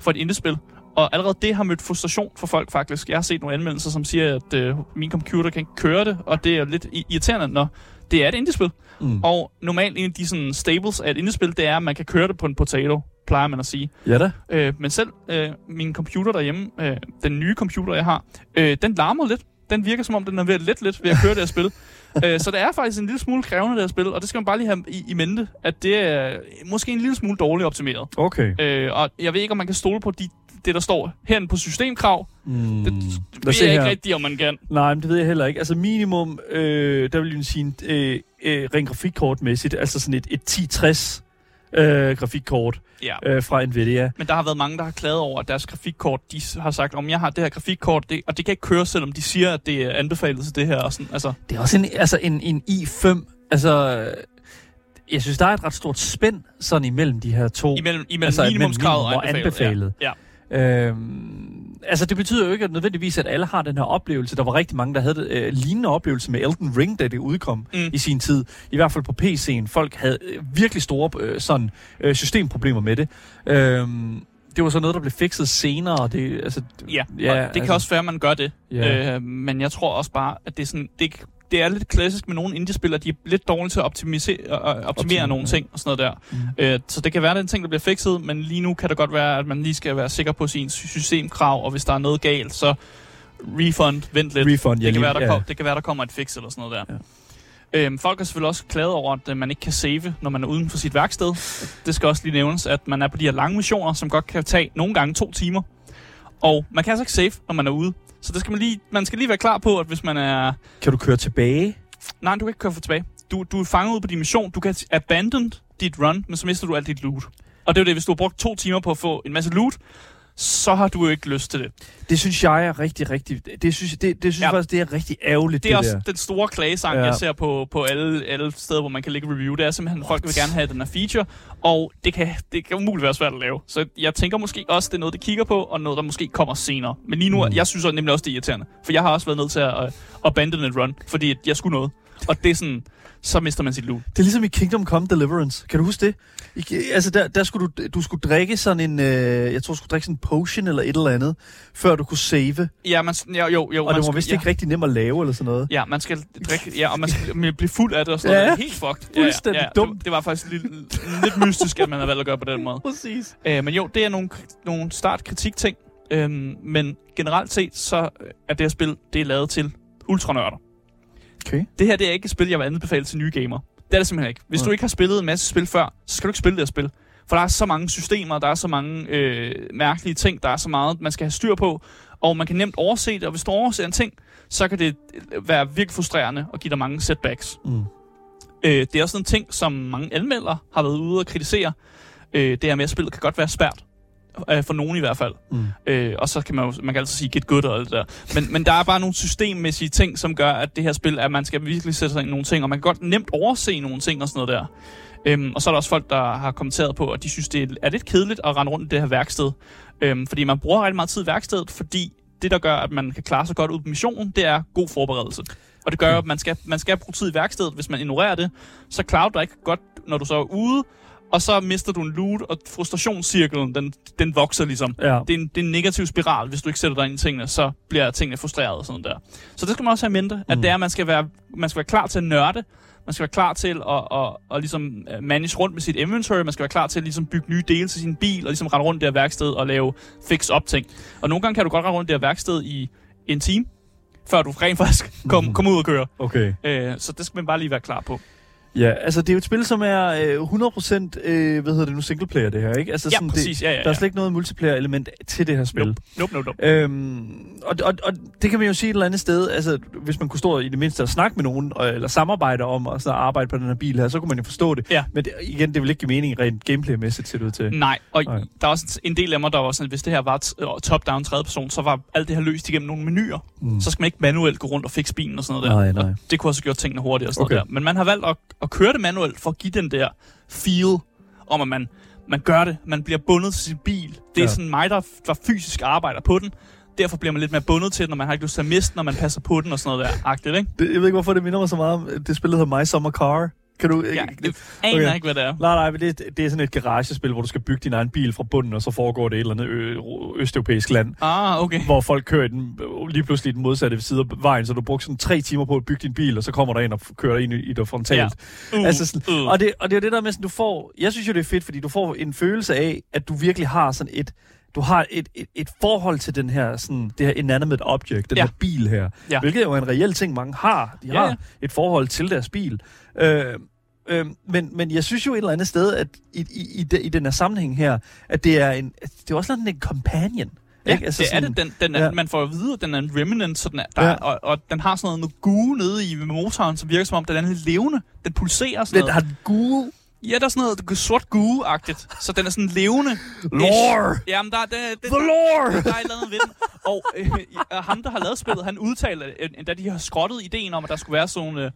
for et indie-spil. Og allerede det har mødt frustration for folk faktisk. Jeg har set nogle anmeldelser, som siger, at øh, min computer kan ikke køre det, og det er lidt irriterende, når det er et indie-spil. Mm. Og normalt en af de sådan, staples af et indie-spil, det er, at man kan køre det på en potato, plejer man at sige. Ja da. Øh, men selv øh, min computer derhjemme, øh, den nye computer, jeg har, øh, den larmer lidt. Den virker som om, den er ved at let lidt ved at køre det her spil. øh, så det er faktisk en lille smule krævende, det her spil, og det skal man bare lige have i, i mente, at det er måske en lille smule dårligt optimeret. Okay. Øh, og jeg ved ikke, om man kan stole på de, det, der står herinde på systemkrav. Mm. Det Lad ved jeg ikke rigtigt, om man kan. Nej, men det ved jeg heller ikke. Altså minimum, øh, der vil jeg sige, øh, øh, rent grafikkortmæssigt, altså sådan et, et 1060 øh, grafikkort Ja. øh, fra Nvidia. Men der har været mange, der har klaget over, at deres grafikkort, de har sagt, om jeg har det her grafikkort, det, og det kan ikke køre, selvom de siger, at det er anbefalet til det her. Og sådan, altså, Det er også en, altså en, en i5, altså... Jeg synes, der er et ret stort spænd sådan imellem de her to. imellem, imellem Altså, minimumskravet minimum og anbefalet. anbefalet. Ja. Øhm, altså, det betyder jo ikke at nødvendigvis, at alle har den her oplevelse. Der var rigtig mange, der havde øh, lignende oplevelse med Elden Ring, da det udkom Mm. i sin tid. I hvert fald på PC'en. Folk havde øh, virkelig store øh, sådan, øh, systemproblemer med det. Øhm, det var så noget, der blev fikset senere. Det, altså, Ja, Ja, og det kan altså- også være, at man gør det. Ja. Øh, men jeg tror også bare, at det er, sådan, det, det er lidt klassisk med nogle indie-spillere. De er lidt dårlige til at optimisere, optimere Optimere, nogle ja. ting og sådan noget der. Mm. Øh, så det kan være, at det er en ting, der bliver fikset, men lige nu kan det godt være, at man lige skal være sikker på sin sy- systemkrav, og hvis der er noget galt, så refund, vent lidt. Refund, ja, det, kan være, der ja. kom, det kan være, der kommer et fix eller sådan noget der. Ja. Øhm, folk er selvfølgelig også klaget over, at øh, man ikke kan save, når man er uden for sit værksted. Det skal også lige nævnes, at man er på de her lange missioner, som godt kan tage nogle gange to timer. Og man kan altså ikke save, når man er ude. Så det skal man, lige, man skal lige være klar på, at hvis man er... Kan du køre tilbage? Nej, du kan ikke køre for tilbage. du, du er fanget ud på din mission, du kan abandon dit run, men så mister du alt dit loot. Og det er jo det, hvis du har brugt to timer på at få en masse loot, så har du jo ikke lyst til det. Det synes jeg er rigtig, rigtig... Det synes, det, det synes Ja. jeg faktisk, det er rigtig ærgerligt, Det det, er også der. den store klagesang, Ja. jeg ser på, på alle, alle steder, hvor man kan lægge review. Det er simpelthen, at folk vil gerne have den her feature, og det kan, det kan umuligt være svært at lave. Så jeg tænker måske også, det er noget, det kigger på, og noget, der måske kommer senere. Men lige nu, Mm. jeg synes også nemlig også, det er irriterende. For jeg har også været nødt til at uh, abandon et run, fordi jeg skulle noget. Og det er sådan, så mister man sit loot. Det er ligesom i Kingdom Come Deliverance. Kan du huske det? I, altså, der, der skulle du, du skulle drikke sådan en... Øh, jeg tror, du skulle drikke sådan en potion eller et eller andet, før du kunne save. Ja, man, ja, jo, jo. Og det var vist ja. ikke rigtig nemt at lave eller sådan noget. Ja, man skal drikke, ja, og man skal blive- fuld af det og sådan Ja, noget. Helt fucked. fuldstændig ja, ja, dumt. Det, det var faktisk lidt, lidt mystisk, at man har valgt at gøre på den måde. Præcis. Øh, men jo, det er nogle, nogle startkritik-ting. Øhm, men generelt set, så er det her spil, det er lavet til ultranørder. Okay. Det her det er ikke et spil, jeg vil anbefale til nye gamere. Det er det simpelthen ikke. Hvis du ikke har spillet en masse spil før, så skal du ikke spille det her spil. For der er så mange systemer, der er så mange øh, mærkelige ting, der er så meget, man skal have styr på, og man kan nemt overse det, og hvis du overser en ting, så kan det øh, være virkelig frustrerende og give dig mange setbacks. Mm. Øh, det er også en ting, som mange anmeldere har været ude og kritisere. Øh, det her med, at spillet kan godt være svært. Øh, for nogen i hvert fald. Mm. Øh, og så kan man jo, man kan altid sige get good og alt det der. Men, men der er bare nogle systemmæssige ting, som gør, at det her spil, at man skal virkelig sætte sig ind i nogle ting, og man kan godt nemt overse nogle ting og sådan noget der. Øhm, og så er der også folk, der har kommenteret på, at de synes, det er lidt kedeligt at rende rundt i det her værksted. Øhm, fordi man bruger rigtig meget tid i værkstedet, fordi det, der gør, at man kan klare sig godt ud på missionen, det er god forberedelse. Og det gør, at man skal, man skal bruge tid i værkstedet. Hvis man ignorerer det, så klarer du dig ikke godt, når du så er ude, og så mister du en loot, og frustrationscirklen, den, den vokser ligesom Ja. det er, en, det er en negativ spiral. Hvis du ikke sætter dig ind i tingene, så bliver tingene frustreret og sådan der. Så det skal man også have i mente, at Mm. det er, at man skal, være, man skal være klar til at nørde. Man skal være klar til at, at, at, at ligesom øh, manage rundt med sit inventory. Man skal være klar til at ligesom bygge nye dele til sin bil, og ligesom rende rundt her værksted og lave fix-up ting. Og nogle gange kan du godt rende rundt her værksted i en time, før du rent faktisk kom, Mhm. kommer ud og kører. Okay. Øh, så det skal man bare lige være klar på. Ja, altså det er jo et spil, som er øh, 100% øh, hvad hedder det nu, singleplayer det her, ikke? Altså, Ja, sådan, præcis. Det, Ja, ja, ja. Der er slet ikke noget multiplayer-element til det her spil. Nope. Nope, nope, nope. Øhm, og, og, og det kan man jo sige et eller andet sted, altså hvis man kunne stå i det mindste og snakke med nogen, og, eller samarbejde om at sådan, arbejde på den her bil her, så kunne man jo forstå det. Ja. Men det, igen, det vil ikke give mening rent gameplay-mæssigt, det ud til. Nej, og Nej. Der er også en del af mig, der var sådan, at hvis det her var top-down tredje person, så var alt det her løst igennem nogle menuer. Mm. Så skal man ikke manuelt gå rundt og fikse bilen og sådan noget der. Nej, nej. Og det kunne også have gjort tingene hurtigere og sådan Okay. noget der. Men man har valgt at, at køre det manuelt for at give den der feel om, at man, man gør det. Man bliver bundet til sin bil. Det er Ja. ja. sådan mig, der, der fysisk arbejder på den. Derfor bliver man lidt mere bundet til den, når man har ikke lyst til at miste, når man passer på den og sådan noget der. Agtigt, ikke? Det, jeg ved ikke, hvorfor det minder mig så meget om det spil, der hedder My Summer Car. Kan du... Ja, det aner Okay. ikke, hvad det er. Nej, nej, men det, det er sådan et garagespil, hvor du skal bygge din egen bil fra bunden, og så foregår det i et eller andet ø- østeuropæisk land, Ah, okay. hvor folk kører i den, lige pludselig i den modsatte side af vejen, så du brugte sådan tre timer på at bygge din bil, og så kommer der en og kører ind i, i det frontalt. Uh, Altså sådan, uh. Og, det, og det er jo det der med, sådan, du får... Jeg synes jo, det er fedt, fordi du får en følelse af, at du virkelig har sådan et... Du har et, et, et forhold til den her, sådan, det her inanimate object, den Ja. her bil her. Ja. Hvilket jo er en reel ting, mange har. De Ja, har ja. et forhold til deres bil. Øh, øh, men, men jeg synes jo et eller andet sted, at i, i, i, de, i den her sammenhæng her, at det er en, det er også sådan en companion. Ja, ikke? altså det er det. Den, den er, ja. Man får at vide, at den er en remnant, så den er, der, Ja. og, og den har sådan noget, noget gue nede i motoren, som virker som om, den er lidt levende. Den pulserer sådan Den noget. har gul Ja, der er sådan noget sort gue-agtigt, så den er sådan levende. lore. Jamen, der, der, der, The lore! der er et eller andet ved den. Og øh, øh, ham, der har lavet spillet, han udtalte, at øh, da de har skrottet ideen om, at der skulle være sådan... Øh,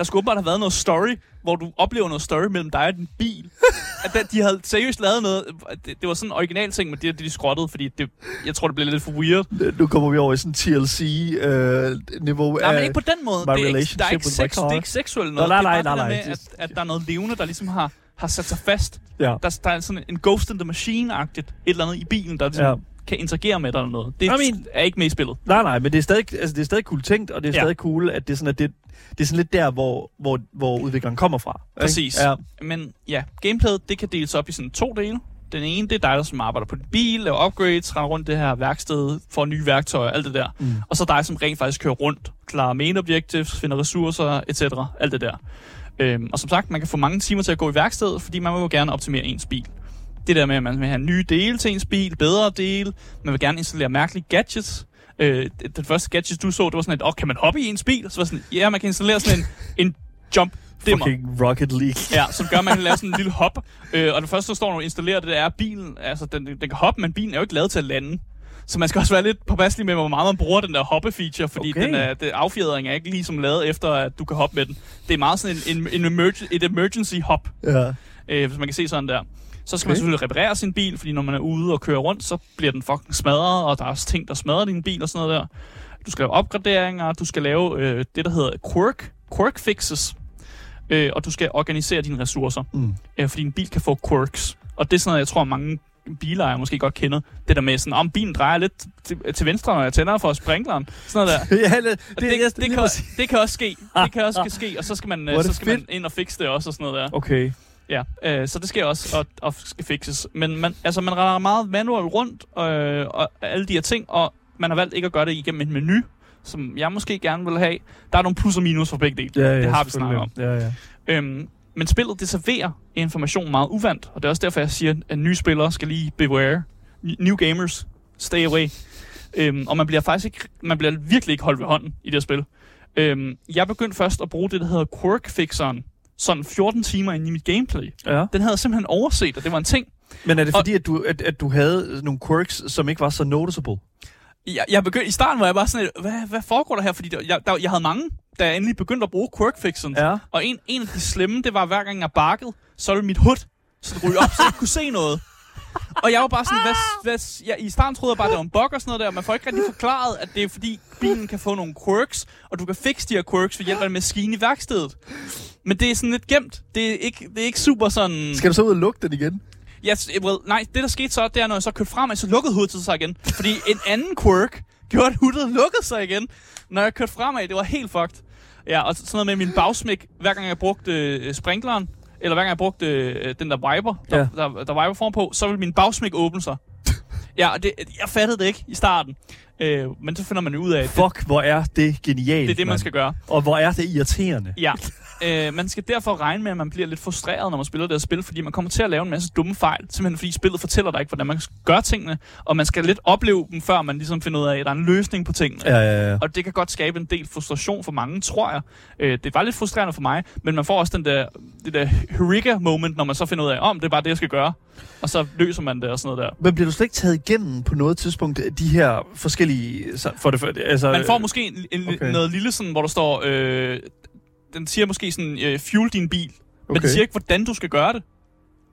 der skulle åbenbart have været noget story, hvor du oplever noget story mellem dig og din bil. At der- de havde seriøst lavet noget... Det, det var sådan en original ting, men det, det de skrottede, fordi det, jeg tror, det blev lidt for weird. Nu kommer vi over i sådan TLC-niveau Nej, men ikke på den måde. Det er ikke, der er ikke, sex, det er ikke seksuelt noget. nej, det er nej, bare nej, det der nej. med, at, at der er noget levende, der ligesom har, har sat sig fast. Ja. Der, der er sådan en ghost in the machine-agtigt. Et eller andet i bilen, der ligesom Ja. Kan interagere med dig eller noget. Det I mean- mean, er ikke med i spillet. Nej, nej, men det er stadig, altså, det er stadig cool tænkt, og det er Ja. stadig cool, at det er sådan, at det, det er sådan lidt der, hvor, hvor, hvor udvikleren kommer fra. ikke? Præcis. Ja. Men ja, gameplayet, det kan deles op i sådan to dele. Den ene, det er dig, der som arbejder på din bil, laver upgrades, render rundt det her værksted, får nye værktøjer, alt det der. Mm. Og så dig, som rent faktisk kører rundt, klarer main objectives, finder ressourcer, etc. Alt det der. Øhm, og som sagt, man kan få mange timer til at gå i værkstedet, fordi man vil jo gerne optimere ens bil. Det der med, at man vil have nye dele til ens bil, bedre dele, man vil gerne installere mærkelige gadgets. Øh, den første gadget, du så, det var sådan et, åh, kan man hoppe i ens bil? Så var sådan, ja, man kan installere sådan en, en jump dimmer. Fucking Rocket League. Ja, som gør, at man kan lave sådan en lille hop. Øh, og det første, der står, når du installerer det, det er, at bilen, altså den, den kan hoppe, men bilen er jo ikke lavet til at lande. Så man skal også være lidt påpasselig med, hvor meget man bruger den der hoppe-feature, fordi Okay. den er, det, affjedring er ikke ligesom lavet efter, at du kan hoppe med den. Det er meget sådan en, en, en emerg, et emergency hop, Ja. øh, hvis man kan se sådan der. Så skal okay. man selvfølgelig reparere sin bil, fordi når man er ude og kører rundt, så bliver den fucking smadret, og der er også ting, der smadrer din bil og sådan noget der. Du skal lave opgraderinger, du skal lave øh, det, der hedder quirk, quirk fixes, øh, og du skal organisere dine ressourcer, Mm. øh, fordi en bil kan få quirks. Og det er sådan noget, jeg tror, mange bilejere måske godt kender. Det der med sådan, om bilen drejer lidt til, til venstre, når jeg tænder for sprinkleren. Sådan noget der. ja, det, det, det, det, kan, det kan også ske. Det kan også ske, og så skal man, øh, så skal man ind og fikse det også og sådan noget der. Okay. Ja, øh, så det sker også, og, og skal fixes. Men man, altså, man render meget manuelt rundt, øh, og alle de her ting, og man har valgt ikke at gøre det igennem en menu, som jeg måske gerne vil have. Der er nogle plus og minus for begge dele. Ja, ja, det har vi snakket om. Ja, ja. Øhm, men spillet, det serverer information meget uvandt, og det er også derfor, jeg siger, at nye spillere skal lige beware. New gamers, stay away. Øhm, og man bliver faktisk ikke, man bliver virkelig ikke holdt ved hånden i det her spil. Øhm, jeg begyndte først at bruge det, der hedder Quirk-fixeren, sådan 14 timer inde i mit gameplay. ja. Den havde jeg simpelthen overset, og det var en ting. Men er det Og- fordi, at du, at, at du havde nogle quirks, som ikke var så noticeable? Jeg, jeg begyndte, I starten var jeg bare sådan, lidt, hvad, hvad foregår der her? Fordi der, jeg, der, jeg havde mange, da jeg endelig begyndte at bruge quirk-fixeren. Ja. Og en, en af de slemme, det var hver gang jeg bakkede, så ville mit hud så det ryge op, så jeg ikke kunne se noget. Og jeg var bare sådan, hvad, hvad, jeg, i starten troede jeg bare, det var en bug og sådan noget der, og man får ikke rigtig forklaret, at det er fordi bilen kan få nogle quirks, og du kan fikse de her quirks ved hjælp af en maskine i værkstedet. Men det er sådan lidt gemt. Det er ikke, det er ikke super sådan... Skal du så ud og lukke den igen? Yes, well, nej, det der skete så, det er, når jeg så kørte frem, så lukkede hovedet sig igen. Fordi en anden quirk gjorde, at hovedet lukkede sig igen, når jeg kørte fremad. Det var helt fucked. Ja, og sådan noget med min bagsmæk, hver gang jeg brugte øh, sprinkleren, eller hver gang jeg brugte øh, den der viber, der, Ja. ja. der, der viber form på, så ville min bagsmæk åbne sig. Ja, og det, jeg fattede det ikke i starten. Øh, men så finder man ud af, at det, Fuck, hvor er det genialt, det er det, man skal gøre. Og hvor er det irriterende. Ja. Øh, man skal derfor regne med, at man bliver lidt frustreret, når man spiller det her spil, fordi man kommer til at lave en masse dumme fejl, simpelthen fordi spillet fortæller dig ikke, hvordan man gør tingene, og man skal lidt opleve dem, før man ligesom finder ud af, at der er en løsning på tingene. Ja, ja, ja. Og det kan godt skabe en del frustration for mange, tror jeg. Øh, det var lidt frustrerende for mig, men man får også den der, det der Eureka-moment, når man så finder ud af, om det er bare det, jeg skal gøre. Og så løser man det og sådan noget der. Men bliver du slet ikke taget igennem på noget tidspunkt de her forskellige... så- For det, for, altså, Man får måske en, en, okay. noget lille sådan, hvor der står, øh, den siger måske sådan, øh, fuel din bil, okay. men den siger ikke, hvordan du skal gøre det.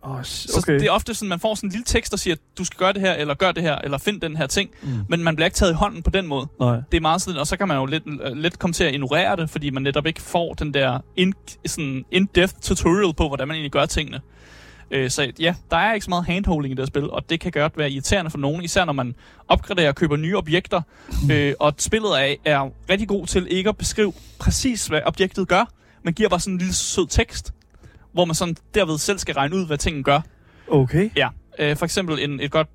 Oh, Så okay. det er ofte sådan, man får sådan en lille tekst, der siger, du skal gøre det her, eller gør det her, eller find den her ting. Mm. Men man bliver ikke taget i hånden på den måde. Nej. Det er meget sådan, og så kan man jo lidt, øh, lidt komme til at ignorere det, fordi man netop ikke får den der in, sådan in-depth tutorial på, hvordan man egentlig gør tingene. Øh, så ja, der er ikke så meget handholding i det her spil, og det kan godt være irriterende for nogen, især når man opgraderer og køber nye objekter. øh, og spillet er, er rigtig god til ikke at beskrive præcis, hvad objektet gør, men giver bare sådan en lille sød tekst, hvor man sådan derved selv skal regne ud, hvad tingene gør. Okay. Ja, øh, for eksempel en, et godt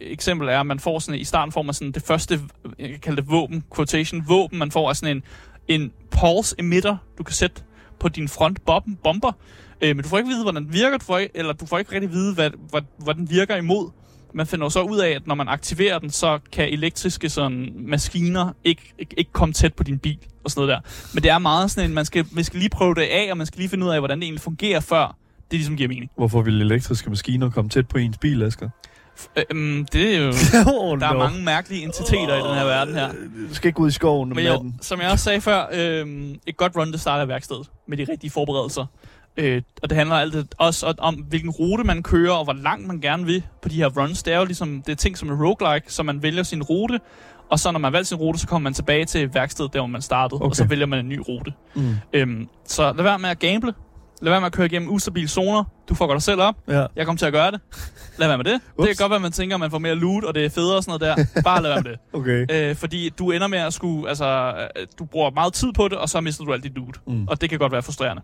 eksempel er, at man får sådan, i starten får man sådan det første, jeg kan kalde det våben, quotation, våben, man får er sådan en, en pulse emitter, du kan sætte på din front bom- bomber, øh, men du får ikke vide, hvordan den virker, du får ikke, eller du får ikke rigtig vide, hvad, hvad, hvad den virker imod. Man finder så ud af, at når man aktiverer den, så kan elektriske sådan, maskiner ikke, ikke, ikke komme tæt på din bil og sådan noget der. Men det er meget sådan en, man skal, man skal lige prøve det af, og man skal lige finde ud af, hvordan det egentlig fungerer, før det ligesom giver mening. Hvorfor vil elektriske maskiner komme tæt på ens bil, Asger? Øhm, det er jo... oh, Der er mange mærkelige entiteter i den her verden her. Du skal ikke ud i skoven Men jo, natten. som jeg også sagde før, øhm, et godt run, det starter i værkstedet med de rigtige forberedelser. Øh, og det handler altid også om, hvilken rute man kører, og hvor langt man gerne vil på de her runs. Det er jo ligesom, det er ting som en roguelike, så man vælger sin rute, og så når man valgt sin rute, så kommer man tilbage til værkstedet, der hvor man startede, okay. og så vælger man en ny rute. Mm. Øhm, så lad være med at gamble. Lad være med at køre igennem ustabile zoner. Du får dig selv op. Ja. Jeg kommer til at gøre det. Lad være med det. Det Ups. kan godt være, at man tænker, at man får mere loot, og det er federe og sådan noget der. Bare lad være med det. Okay. Øh, fordi du ender med at skulle, altså, øh, du bruger meget tid på det, og så mister du alt dit loot. Mm. Og det kan godt være frustrerende.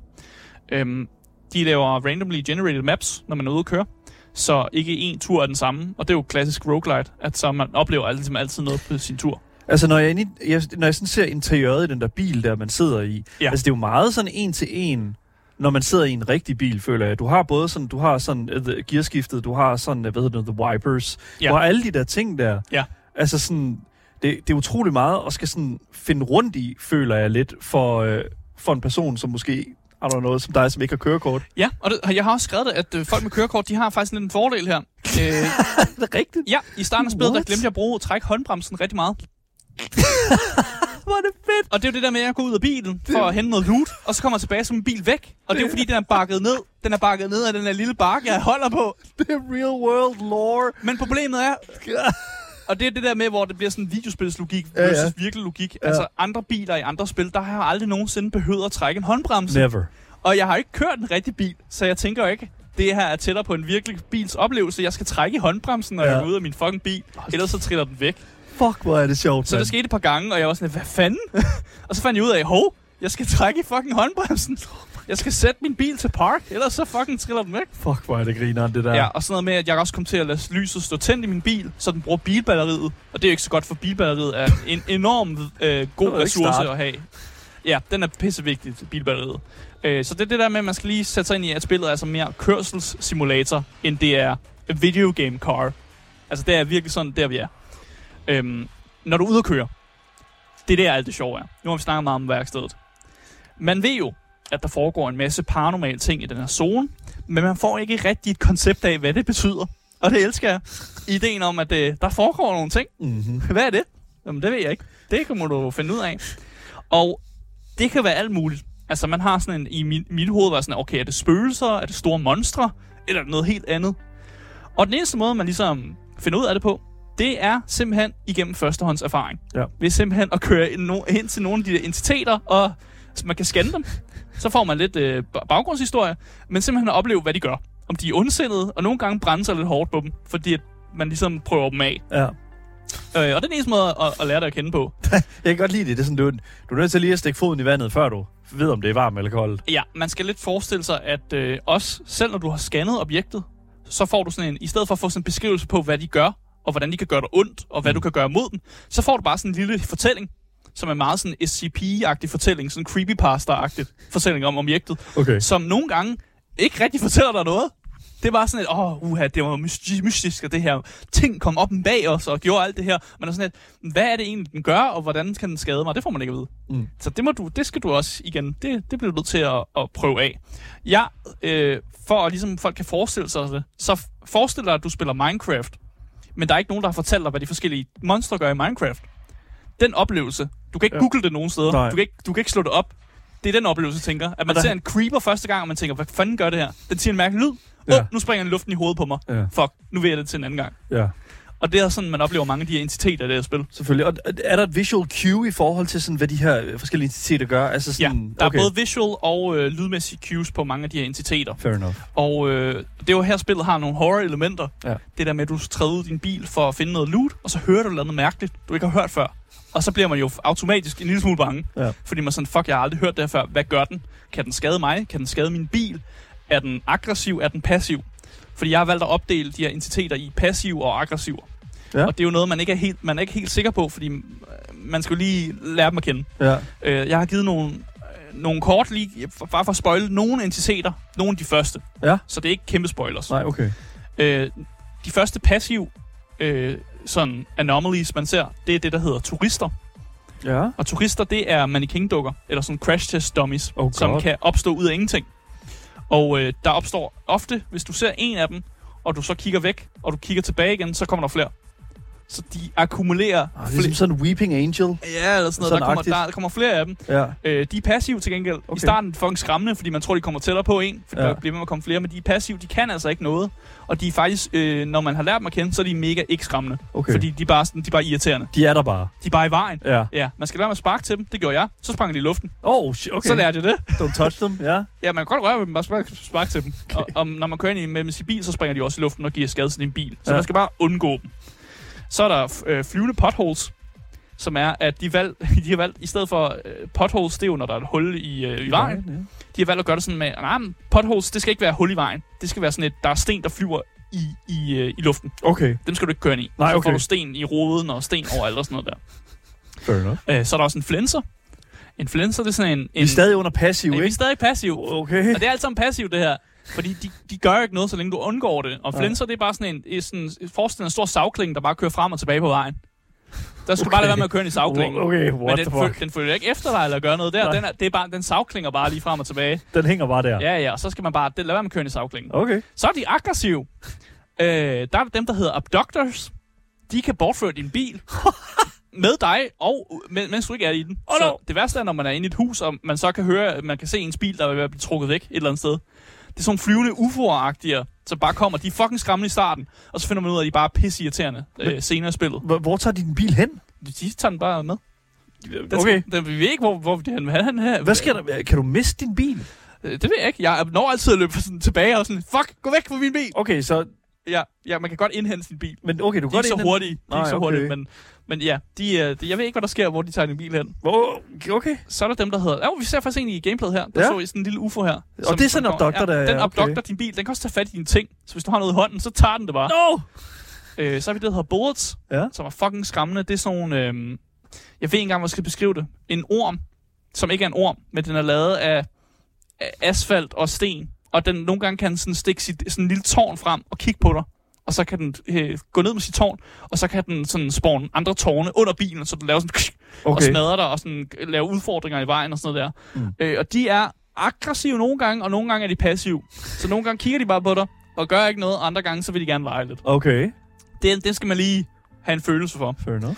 Øhm, de laver randomly generated maps, når man er ude at køre. Så ikke en tur er den samme. Og det er jo klassisk roguelite, at så man oplever altid, altid noget på sin tur. Altså, når jeg, inde i, jeg, når jeg sådan ser interiøret i den der bil, der man sidder i, Ja. altså det er jo meget sådan en til en, når man sidder i en rigtig bil, føler jeg. Du har både sådan, du har sådan uh, gearskiftet, du har sådan, uh, hvad hedder det, the wipers, Ja. du har alle de der ting der. Ja. Altså sådan, det, det er utrolig meget at skal sådan finde rundt i, føler jeg lidt, for, øh, for en person, som måske Har du noget som dig, som ikke har kørekort? Ja, og det, jeg har også skrevet det, at øh, folk med kørekort, de har faktisk lidt en fordel her. Øh, er det rigtigt? ja, i starten af spillet, der What? glemte jeg at bruge træk håndbremsen rigtig meget. Hvor er det fedt. Og det er jo det der med, at jeg går ud af bilen for at hente noget loot, og så kommer jeg tilbage som en bil væk. Og det er jo fordi, den er bakket ned. Den er bakket ned af den her lille bakke, jeg holder på. Det er real world lore. Men problemet er, og det er det der med, hvor det bliver sådan en videospilslogik Ja, ja. versus virkelig logik. Ja. Altså andre biler i andre spil, der har jeg aldrig nogensinde behøvet at trække en håndbremse. Never. Og jeg har ikke kørt en rigtig bil, så jeg tænker ikke, det her er tættere på en virkelig bils oplevelse. Jeg skal trække i håndbremsen, når Ja. jeg går ud af min fucking bil, ellers så triller den væk. Fuck, hvor er det sjovt, Så det mand. skete et par gange, og jeg var sådan, hvad fanden? og så fandt jeg ud af, hov, jeg skal trække i fucking håndbremsen. Jeg skal sætte min bil til park, ellers så fucking triller den væk. Fuck, hvor er det grineren, det der. Ja, og sådan noget med, at jeg også kom til at lade lyset stå tændt i min bil, så den bruger bilbatteriet. Og det er jo ikke så godt, for bilbatteriet er en enorm øh, god ressource at have. Ja, den er pissevigtig bilbatteriet. Øh, så det er det der med, at man skal lige sætte sig ind i, at spillet er altså mere kørselssimulator, end det er a video game car. Altså det er virkelig sådan, der vi er. Øhm, når du er ude at køre, det er der alt det sjove er. Nu har vi snakket meget om værkstedet. Man ved jo, at der foregår en masse paranormale ting i den her zone, men man får ikke rigtig et koncept af, hvad det betyder. Og det elsker jeg. Ideen om, at øh, der foregår nogle ting. Mm-hmm. Hvad er det? Jamen, det ved jeg ikke. Det må du finde ud af. Og det kan være alt muligt. Altså, man har sådan en, i min, mit hoved var sådan, okay, er det spøgelser? Er det store monstre? Eller er det noget helt andet? Og den eneste måde, man ligesom finder ud af det på, det er simpelthen igennem førstehånds erfaring. Ja. Ved simpelthen at køre ind, no, ind til nogle af de der entiteter, og så man kan scanne dem. Så får man lidt øh, ba- baggrundshistorie, men simpelthen at opleve, hvad de gør. Om de er ondsindede, og nogle gange brænde sig lidt hårdt på dem, fordi at man ligesom prøver dem af. Ja. Øh, og det er den eneste måde at, at lære dig at kende på. Jeg kan godt lide det. det er sådan, du, du er nødt til lige at stikke foden i vandet, før du ved, om det er varmt eller koldt. Ja, man skal lidt forestille sig, at øh, også, selv når du har scannet objektet, så får du sådan en, i stedet for at få sådan en beskrivelse på, hvad de gør, og hvordan de kan gøre dig ondt, og hvad Mm. du kan gøre mod dem, så får du bare sådan en lille fortælling, som er meget sådan SCP-agtig fortælling, sådan creepypasta-agtig fortælling om objektet, Okay. som nogle gange ikke rigtig fortæller dig noget. Det var sådan et, åh, oh, uha, det var mysti- mystisk, og det her ting kom op bag os og gjorde alt det her. Men er sådan et, hvad er det egentlig, den gør, og hvordan kan den skade mig? Det får man ikke at vide. Mm. Så det, må du, det skal du også, igen, det, det bliver du nødt til at, at prøve af. Ja, øh, for at ligesom folk kan forestille sig det, så forestil dig, at du spiller Minecraft, men der er ikke nogen, der har fortalt dig, hvad de forskellige monstre gør i Minecraft. Den oplevelse, du kan ikke Ja. ja. google det nogen steder, Nej. du kan, ikke, du kan ikke slå det op. Det er den oplevelse, jeg tænker. At man der- ser en creeper første gang, og man tænker, hvad fanden gør det her? Den siger en mærkelig lyd. Åh, Ja. oh, nu springer den luften i hovedet på mig. Ja. Fuck, nu vil jeg det til en anden gang. Ja, Og det er sådan, man oplever mange af de her entiteter i det her spil. selvfølgelig. Og er der et visual cue i forhold til, sådan, hvad de her øh, forskellige entiteter gør? Altså Ja, sådan, der okay. er både visual og øh, lydmæssige cues på mange af de her entiteter. Fair enough. Og øh, det er jo her, spillet har nogle horror-elementer. Ja. Det der med, at du træder din bil for at finde noget loot, og så hører du noget mærkeligt, du ikke har hørt før. Og så bliver man jo automatisk en lille smule bange. Ja. Fordi man er sådan, fuck, jeg har aldrig hørt det her før. Hvad gør den? Kan den skade mig? Kan den skade min bil? Er den aggressiv? Er den passiv? Fordi jeg har valgt at opdele de her entiteter i passiv og aggressiv. Ja. Og det er jo noget, man ikke er helt, man er ikke helt sikker på, fordi øh, man skal jo lige lære dem at kende. Ja. Øh, jeg har givet nogle, nogle kort lige, bare for at spoile nogle entiteter. Nogle af de første. Ja. Så det er ikke kæmpe spoilers. Nej, okay. Øh, de første passiv øh, sådan anomalies, man ser, det er det, der hedder turister. Ja. Og turister, det er mannequin-dukker, eller sådan crash test dummies, Oh som kan opstå ud af ingenting. Og øh, der opstår ofte, hvis du ser en af dem, og du så kigger væk, og du kigger tilbage igen, så kommer der flere. Så de akkumulerer Ah, det er som sådan en weeping angel. Ja, eller sådan noget. Sådan der, kommer, der, der kommer flere af dem. Ja. Øh, de er passive til gengæld. Okay. I starten er fucking skræmmende, fordi man tror, de kommer tættere på en. For Ja. der bliver med at komme flere, men de er passive. De kan altså ikke noget. Og de er faktisk, øh, når man har lært dem at kende, så er de mega ikke skræmmende. Okay. Fordi de er, bare, sådan, de er bare irriterende. De er der bare. De er bare i vejen. Ja. Ja, man skal lade med at sparke til dem. Det gjorde jeg. Så sprang de i luften. Oh, shit, okay. Så lærte jeg det. Don't touch them, ja. Ja, man kan godt røre ved dem, bare sparke, sparke til dem. Okay. Og, og, når man kører ind i med, med sin bil, så springer de også i luften og giver skade til din bil. Så Ja. man skal bare undgå dem. Så er der øh, flyvende potholes, som er, at de, valg, de har valgt, i stedet for øh, potholes, det er jo, når der er et hul i, øh, i vejen, Ja. de har valgt at gøre det sådan med, nej, men potholes, det skal ikke være hul i vejen. Det skal være sådan et, der er sten, der flyver i, i, øh, i luften. Okay, Dem skal du ikke køre ind i. Nej, Så okay. får du sten i roden og sten overalt og sådan noget der. fair enough. Øh, så er der også en flenser. En flenser, det er sådan en... en Vi er stadig under passiv, Ja, vi er ikke? stadig passiv. Okay. Og det er alt sammen passivt, det her. Fordi de, de gør ikke noget, så længe du undgår det. Og Nej. flenser, det er bare sådan en, sådan, forestil dig en stor savkling, der bare kører frem og tilbage på vejen. Der skulle okay. bare lade være med at køre ind i savklingen. Okay, Men what den, the føl, den følger ikke efter dig eller gør noget der. Nej. Den, er, det er bare, den savklinger bare lige frem og tilbage. Den hænger bare der. Ja, ja, og så skal man bare det, lade være med at køre ind i savklingen. Okay. Så er de aggressive. Øh, der er dem, der hedder abductors. De kan bortføre din bil med dig, og men- mens du ikke er i den. Oh, så no. det værste er, når man er inde i et hus, og man så kan høre, at man kan se ens bil, der er at blive trukket væk et eller andet sted. Det er sådan flyvende UFO'er-agtige, som bare kommer. De er fucking skræmmende i starten, og så finder man ud af, at de bare er pisseirriterende øh, senere i spillet. Hvor, hvor tager din bil hen? De, tager den bare med. Den Okay. Skal, den, vi ved ikke, hvor, hvor den vil den her. Hvad sker der? Kan du miste din bil? Øh, Det ved jeg ikke. Jeg når altid at løbe sådan tilbage og sådan, fuck, gå væk fra min bil. Okay, så... Ja, ja man kan godt indhente sin bil. Men okay, du kan er godt ikke så indhente- hurtige. De er ikke så okay. hurtige, men, men ja, de, øh, de, jeg ved ikke, hvad der sker, hvor de tager din bil hen. Hvor- Okay. Så er der dem, der hedder... Jo, vi ser faktisk en i gameplayet her. Der Ja. så I sådan en lille UFO her. Og det er sådan en abductor, der er- Den okay. abducter din bil. Den kan også tage fat i dine ting. Så hvis du har noget i hånden, så tager den det bare. No! Øh, så har vi det, der hedder bullets, Ja. som er fucking skræmmende. Det er sådan nogle... Øh, jeg ved ikke engang, hvor jeg skal beskrive det. En orm, som ikke er en orm, men den er lavet af, af asfalt og sten. Og den nogle gange kan den sådan stikke sit, sådan en lille tårn frem og kigge på dig. Og så kan den øh, gå ned med sit tårn, og så kan den sådan spawne andre tårne under bilen, så den laver sådan okay. og smadrer dig og sådan lave udfordringer i vejen og sådan noget der. Mm. Mm. Øh, og de er aggressive nogle gange, og nogle gange er de passive. Så nogle gange kigger de bare på dig og gør ikke noget, og andre gange så vil de gerne lege lidt. Okay. Det, det skal man lige have en følelse for. Fair enough.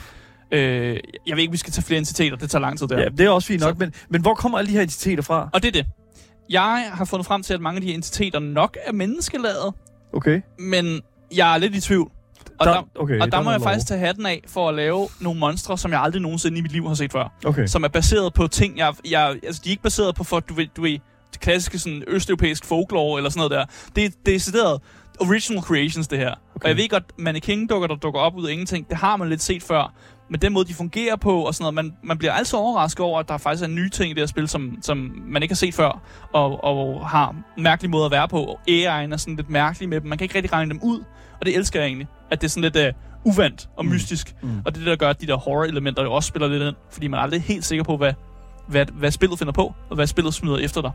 Øh, jeg ved ikke, vi skal tage flere entiteter, det tager lang tid der. Ja, det er også fint nok, Så- men, men hvor kommer alle de her entiteter fra? Og det er det. Jeg har fundet frem til, at mange af de her entiteter nok er menneskelavet, Okay. men jeg er lidt i tvivl. Og der, der, okay, og der er må jeg faktisk tage hatten af for at lave nogle monstre, som jeg aldrig nogensinde i mit liv har set før. Okay. Som er baseret på ting, jeg... jeg altså, de er ikke baseret på, for, du ved, du ved det klassiske sådan, østeuropæisk folklore eller sådan noget der. Det, det er decideret original creations, det her. Okay. Og jeg ved godt, mannequin-dukker, der dukker op ud af ingenting, det har man lidt set før. Men den måde, de fungerer på og sådan noget, man, man bliver altid overrasket over, at der faktisk er nye ting i det her spil, som, som man ikke har set før, og, og har mærkelige måder at være på. Og AI'en er sådan lidt mærkelig med dem. Man kan ikke rigtig regne dem ud, og det elsker jeg egentlig. At det er sådan lidt uh, uvandt og Mm. mystisk. Mm. Og det er det, der gør, at de der horror-elementer jo også spiller lidt ind, fordi man er aldrig helt sikker på, hvad, hvad, hvad spillet finder på, og hvad spillet smider efter dig.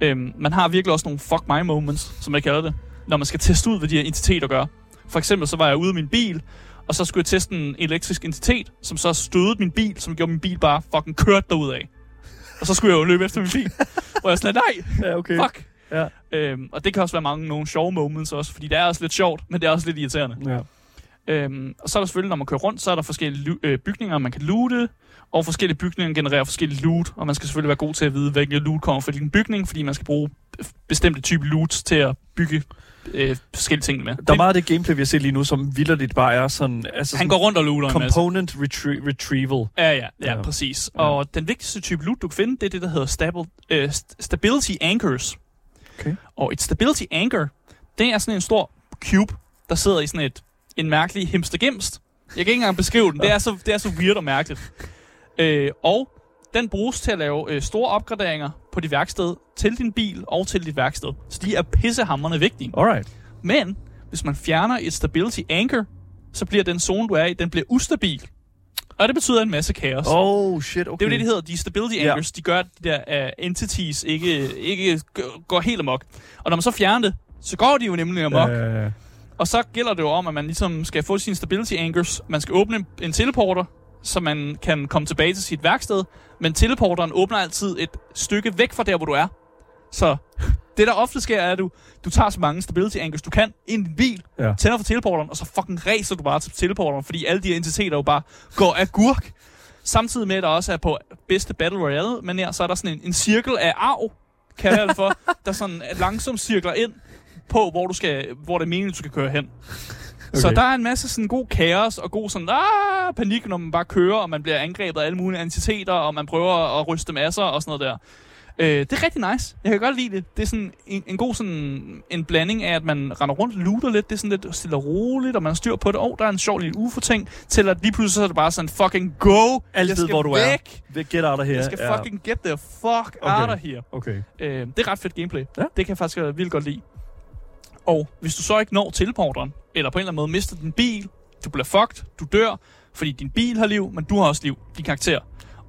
Øhm, man har virkelig også nogle fuck my moments, som jeg kalder det, når man skal teste ud, hvad de her entiteter gør. For eksempel så var jeg ude af min bil, og så skulle jeg teste en elektrisk entitet, som så stødede min bil, som gjorde min bil bare fucking kørt derud af. Og så skulle jeg jo løbe efter min bil. og jeg sådan, nej, Ja, okay. fuck. Ja. Øhm, og det kan også være mange nogle sjove moments også, fordi det er også lidt sjovt, men det er også lidt irriterende. Ja. Øhm, og så er der selvfølgelig, når man kører rundt, så er der forskellige øh, bygninger, man kan loote, og forskellige bygninger genererer forskellige loot, og man skal selvfølgelig være god til at vide, hvilken loot kommer fra hvilken bygning, fordi man skal bruge bestemte type loot til at bygge øh, forskellige ting med. Der er meget af det gameplay, vi har set lige nu, som vildt bare er sådan... Altså Han sådan går rundt og looter. Component retrie- retrieval. Ja, ja, ja, Ja. præcis. Ja. Og den vigtigste type loot, du kan finde, det er det, der hedder stabil, øh, st- Stability Anchors. Okay. Og et Stability Anchor, det er sådan en stor cube, der sidder i sådan et en mærkelig himstergemst. Jeg kan ikke engang beskrive den. Det er så, det er så weird og mærkeligt. Øh, og den bruges til at lave øh, store opgraderinger på dit værksted til din bil og til dit værksted. Så de er pissehammerende vigtige. Alright. Men hvis man fjerner et Stability Anchor, så bliver den zone, du er i, den bliver ustabil. Og det betyder en masse kaos. Oh, shit, okay. Det er jo det, de hedder. De stability anchors, de gør, at de der uh, entities ikke, ikke går helt amok. Og når man så fjerner det, så går de jo nemlig amok. Ja, ja. Og så gælder det jo om, at man ligesom skal få sine stability anchors. Man skal åbne en- en teleporter, så man kan komme tilbage til sit værksted. Men teleporteren åbner altid et stykke væk fra der, hvor du er. Så det, der ofte sker, er, at du, du tager så mange stability anchors, du kan ind i din bil, Ja. tænder for teleporteren, og så fucking racer du bare til teleporteren, fordi alle de her entiteter jo bare går agurk. Samtidig med, at der også er på bedste Battle Royale, men her, så er der sådan en, en cirkel af arv, kalder jeg det for, der sådan langsomt cirkler ind på, hvor, du skal, hvor det er meningen, du skal køre hen. Okay. Så der er en masse sådan god kaos og god sådan, ah, panik, når man bare kører, og man bliver angrebet af alle mulige entiteter, og man prøver at ryste masser og sådan noget der. Øh, det er rigtig nice. Jeg kan godt lide det. Det er sådan en, en god sådan en blanding af, at man render rundt og looter lidt. Det er sådan lidt stille og roligt, og man styr på det. Åh, oh, der er en sjov lille UFO-ting. Til at lige pludselig så er det bare sådan, fucking go! Alt jeg ved, skal hvor du væk. er. Get out of here. Jeg skal Ja. fucking get the fuck Okay. out of here. Okay. Øh, det er ret fedt gameplay. Ja. Det kan jeg faktisk øh, vildt godt lide. Og hvis du så ikke når teleporteren, eller på en eller anden måde mister din bil, du bliver fucked, du dør, fordi din bil har liv, men du har også liv, din karakter.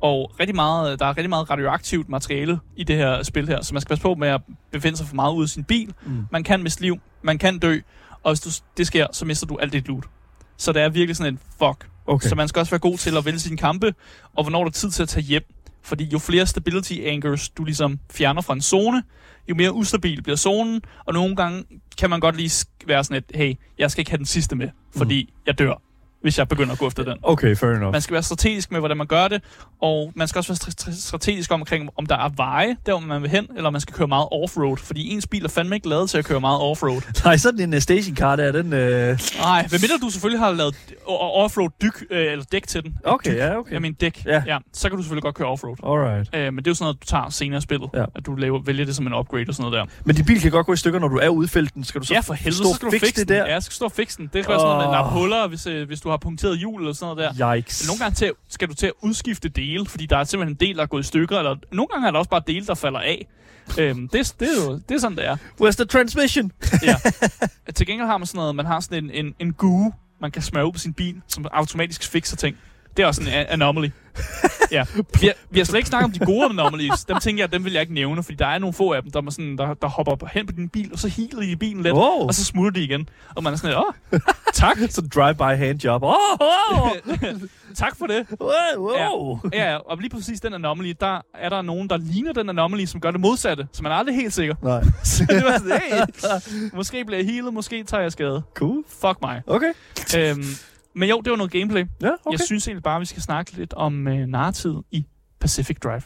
Og rigtig meget, der er rigtig meget radioaktivt materiale i det her spil her, så man skal passe på med at befinde sig for meget ude af sin bil. Mm. Man kan miste liv, man kan dø, og hvis du, det sker, så mister du alt dit loot. Så det er virkelig sådan en fuck, Okay. Så man skal også være god til at vælge sine kampe, og hvornår der er tid til at tage hjem. Fordi jo flere stability anchors du ligesom fjerner fra en zone, jo mere ustabil bliver zonen, og nogle gange kan man godt lige være sådan et, hey, jeg skal ikke have den sidste med, fordi mm. jeg dør, hvis jeg begynder at gå efter den. Okay, fair enough. Man skal være strategisk med, hvordan man gør det, og man skal også være stra- stra- strategisk omkring, om der er veje, der hvor man vil hen, eller om man skal køre meget offroad, fordi ens bil er fandme ikke lavet til at køre meget offroad. Nej, sådan en uh, stationcar der, den... Uh... Nej, medmindre du selvfølgelig har lavet offroad dyk, øh, eller dæk til den. Okay, dyk, ja, okay. Jeg mener dæk, Ja. ja. Så kan du selvfølgelig godt køre offroad. Alright. Øh, men det er jo sådan noget, du tager senere i spillet. Ja. At du laver, vælger det som en upgrade og sådan noget der. Men din bil kan godt gå i stykker, når du er ude i felten. Skal du så ja, for helvede, så skal du fikse det der? Ja, skal stå og fikse den. Det skal være sådan noget med lap huller, hvis, øh, hvis du har punkteret hjul eller sådan noget der. Yikes. Nogle gange til, skal du til at udskifte dele, fordi der er simpelthen en del, der er gået i stykker, eller nogle gange er der også bare dele, der falder af. Øhm, det, det, er jo det er sådan, det er. Where's the transmission? Ja. Til gengæld har man sådan noget, man har sådan en, en, en gue, man kan smøre på sin bil, som automatisk fikser ting. Det er også en a- anomaly. ja. Vi har, vi har slet ikke snakket om de gode anomalies. Dem tænker jeg, dem vil jeg ikke nævne, fordi der er nogle få af dem, der, er sådan, der, der hopper hen på din bil, og så healer de i bilen lidt, Wow. og så smutter de igen. Og man er sådan åh, tak. Så drive-by handjob. Oh, oh, tak for det. wow, wow. Ja, ja, og lige præcis den anomaly, der er der nogen, der ligner den anomaly, som gør det modsatte, så man er aldrig helt sikker. Nej. Så det var sådan, hey, måske bliver jeg healet, måske tager jeg skade. Cool. Fuck mig. Okay. Øhm, men jo, det var noget gameplay. Ja, Okay. Jeg synes egentlig bare, at vi skal snakke lidt om øh, narrativet i Pacific Drive.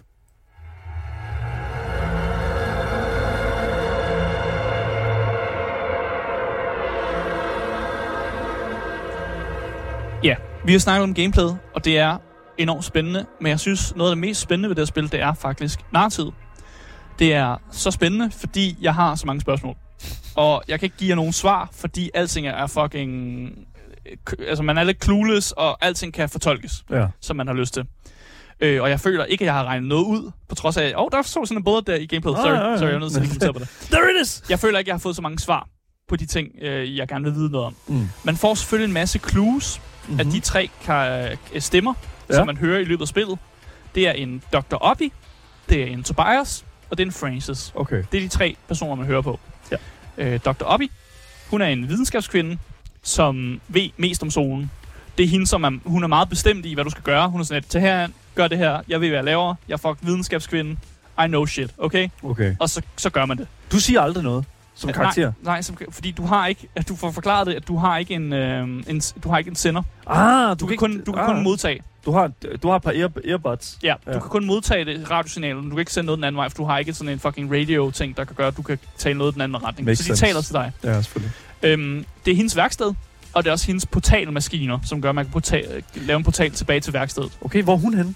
Ja, vi har snakket om gameplayet, og det er enormt spændende, men jeg synes, noget af det mest spændende ved det her spil, det er faktisk narrativet. Det er så spændende, fordi jeg har så mange spørgsmål. Og jeg kan ikke give jer nogen svar, fordi alting er fucking... Altså, man er lidt clueless, og alting kan fortolkes Ja. som man har lyst til. Øh, og jeg føler ikke, at jeg har regnet noget ud, på trods af, åh, oh, der stod sådan en både der i gameplayet. Ah, Sorry, ja, ja. sorry, jeg er nødt til at kommentere på det. There it is! Jeg føler ikke, jeg har fået så mange svar på de ting, øh, jeg gerne vil vide noget om. Mm. Man får selvfølgelig en masse clues mm-hmm. af de tre ka- øh, stemmer. Ja. som man hører i løbet af spillet. Det er en Dr. Oppie, det er en Tobias, og det er en Francis. Okay. Det er de tre personer, man hører på. Ja. Øh, Dr. Oppie, hun er en videnskabskvinde, som ved mest om zonen. Det er hende, som er, hun er meget bestemt i, hvad du skal gøre. Hun er sådan lidt, tag her, gør det her, jeg ved, hvad jeg laver, jeg er fuck videnskabskvinde, I know shit, okay? Okay. Og så, så gør man det. Du siger aldrig noget som karakter. Nej, nej som, fordi du har ikke, at du får forklaret det, at du har ikke en, øh, en, du har ikke en sender. Ah, Du, kan, kun, du kan ah, kun modtage. Du har, du har et par ear, earbuds. Ja, du Ja. kan kun modtage det radiosignalen. Du kan ikke sende noget den anden vej, for du har ikke sådan en fucking radio-ting, der kan gøre, at du kan tale noget den anden retning. Makes så de sense. taler til dig. Ja, selvfølgelig. Øhm, det er hendes værksted, og det er også hendes portalmaskiner, som gør, at man kan portal, lave en portal tilbage til værkstedet. Okay, hvor er hun henne?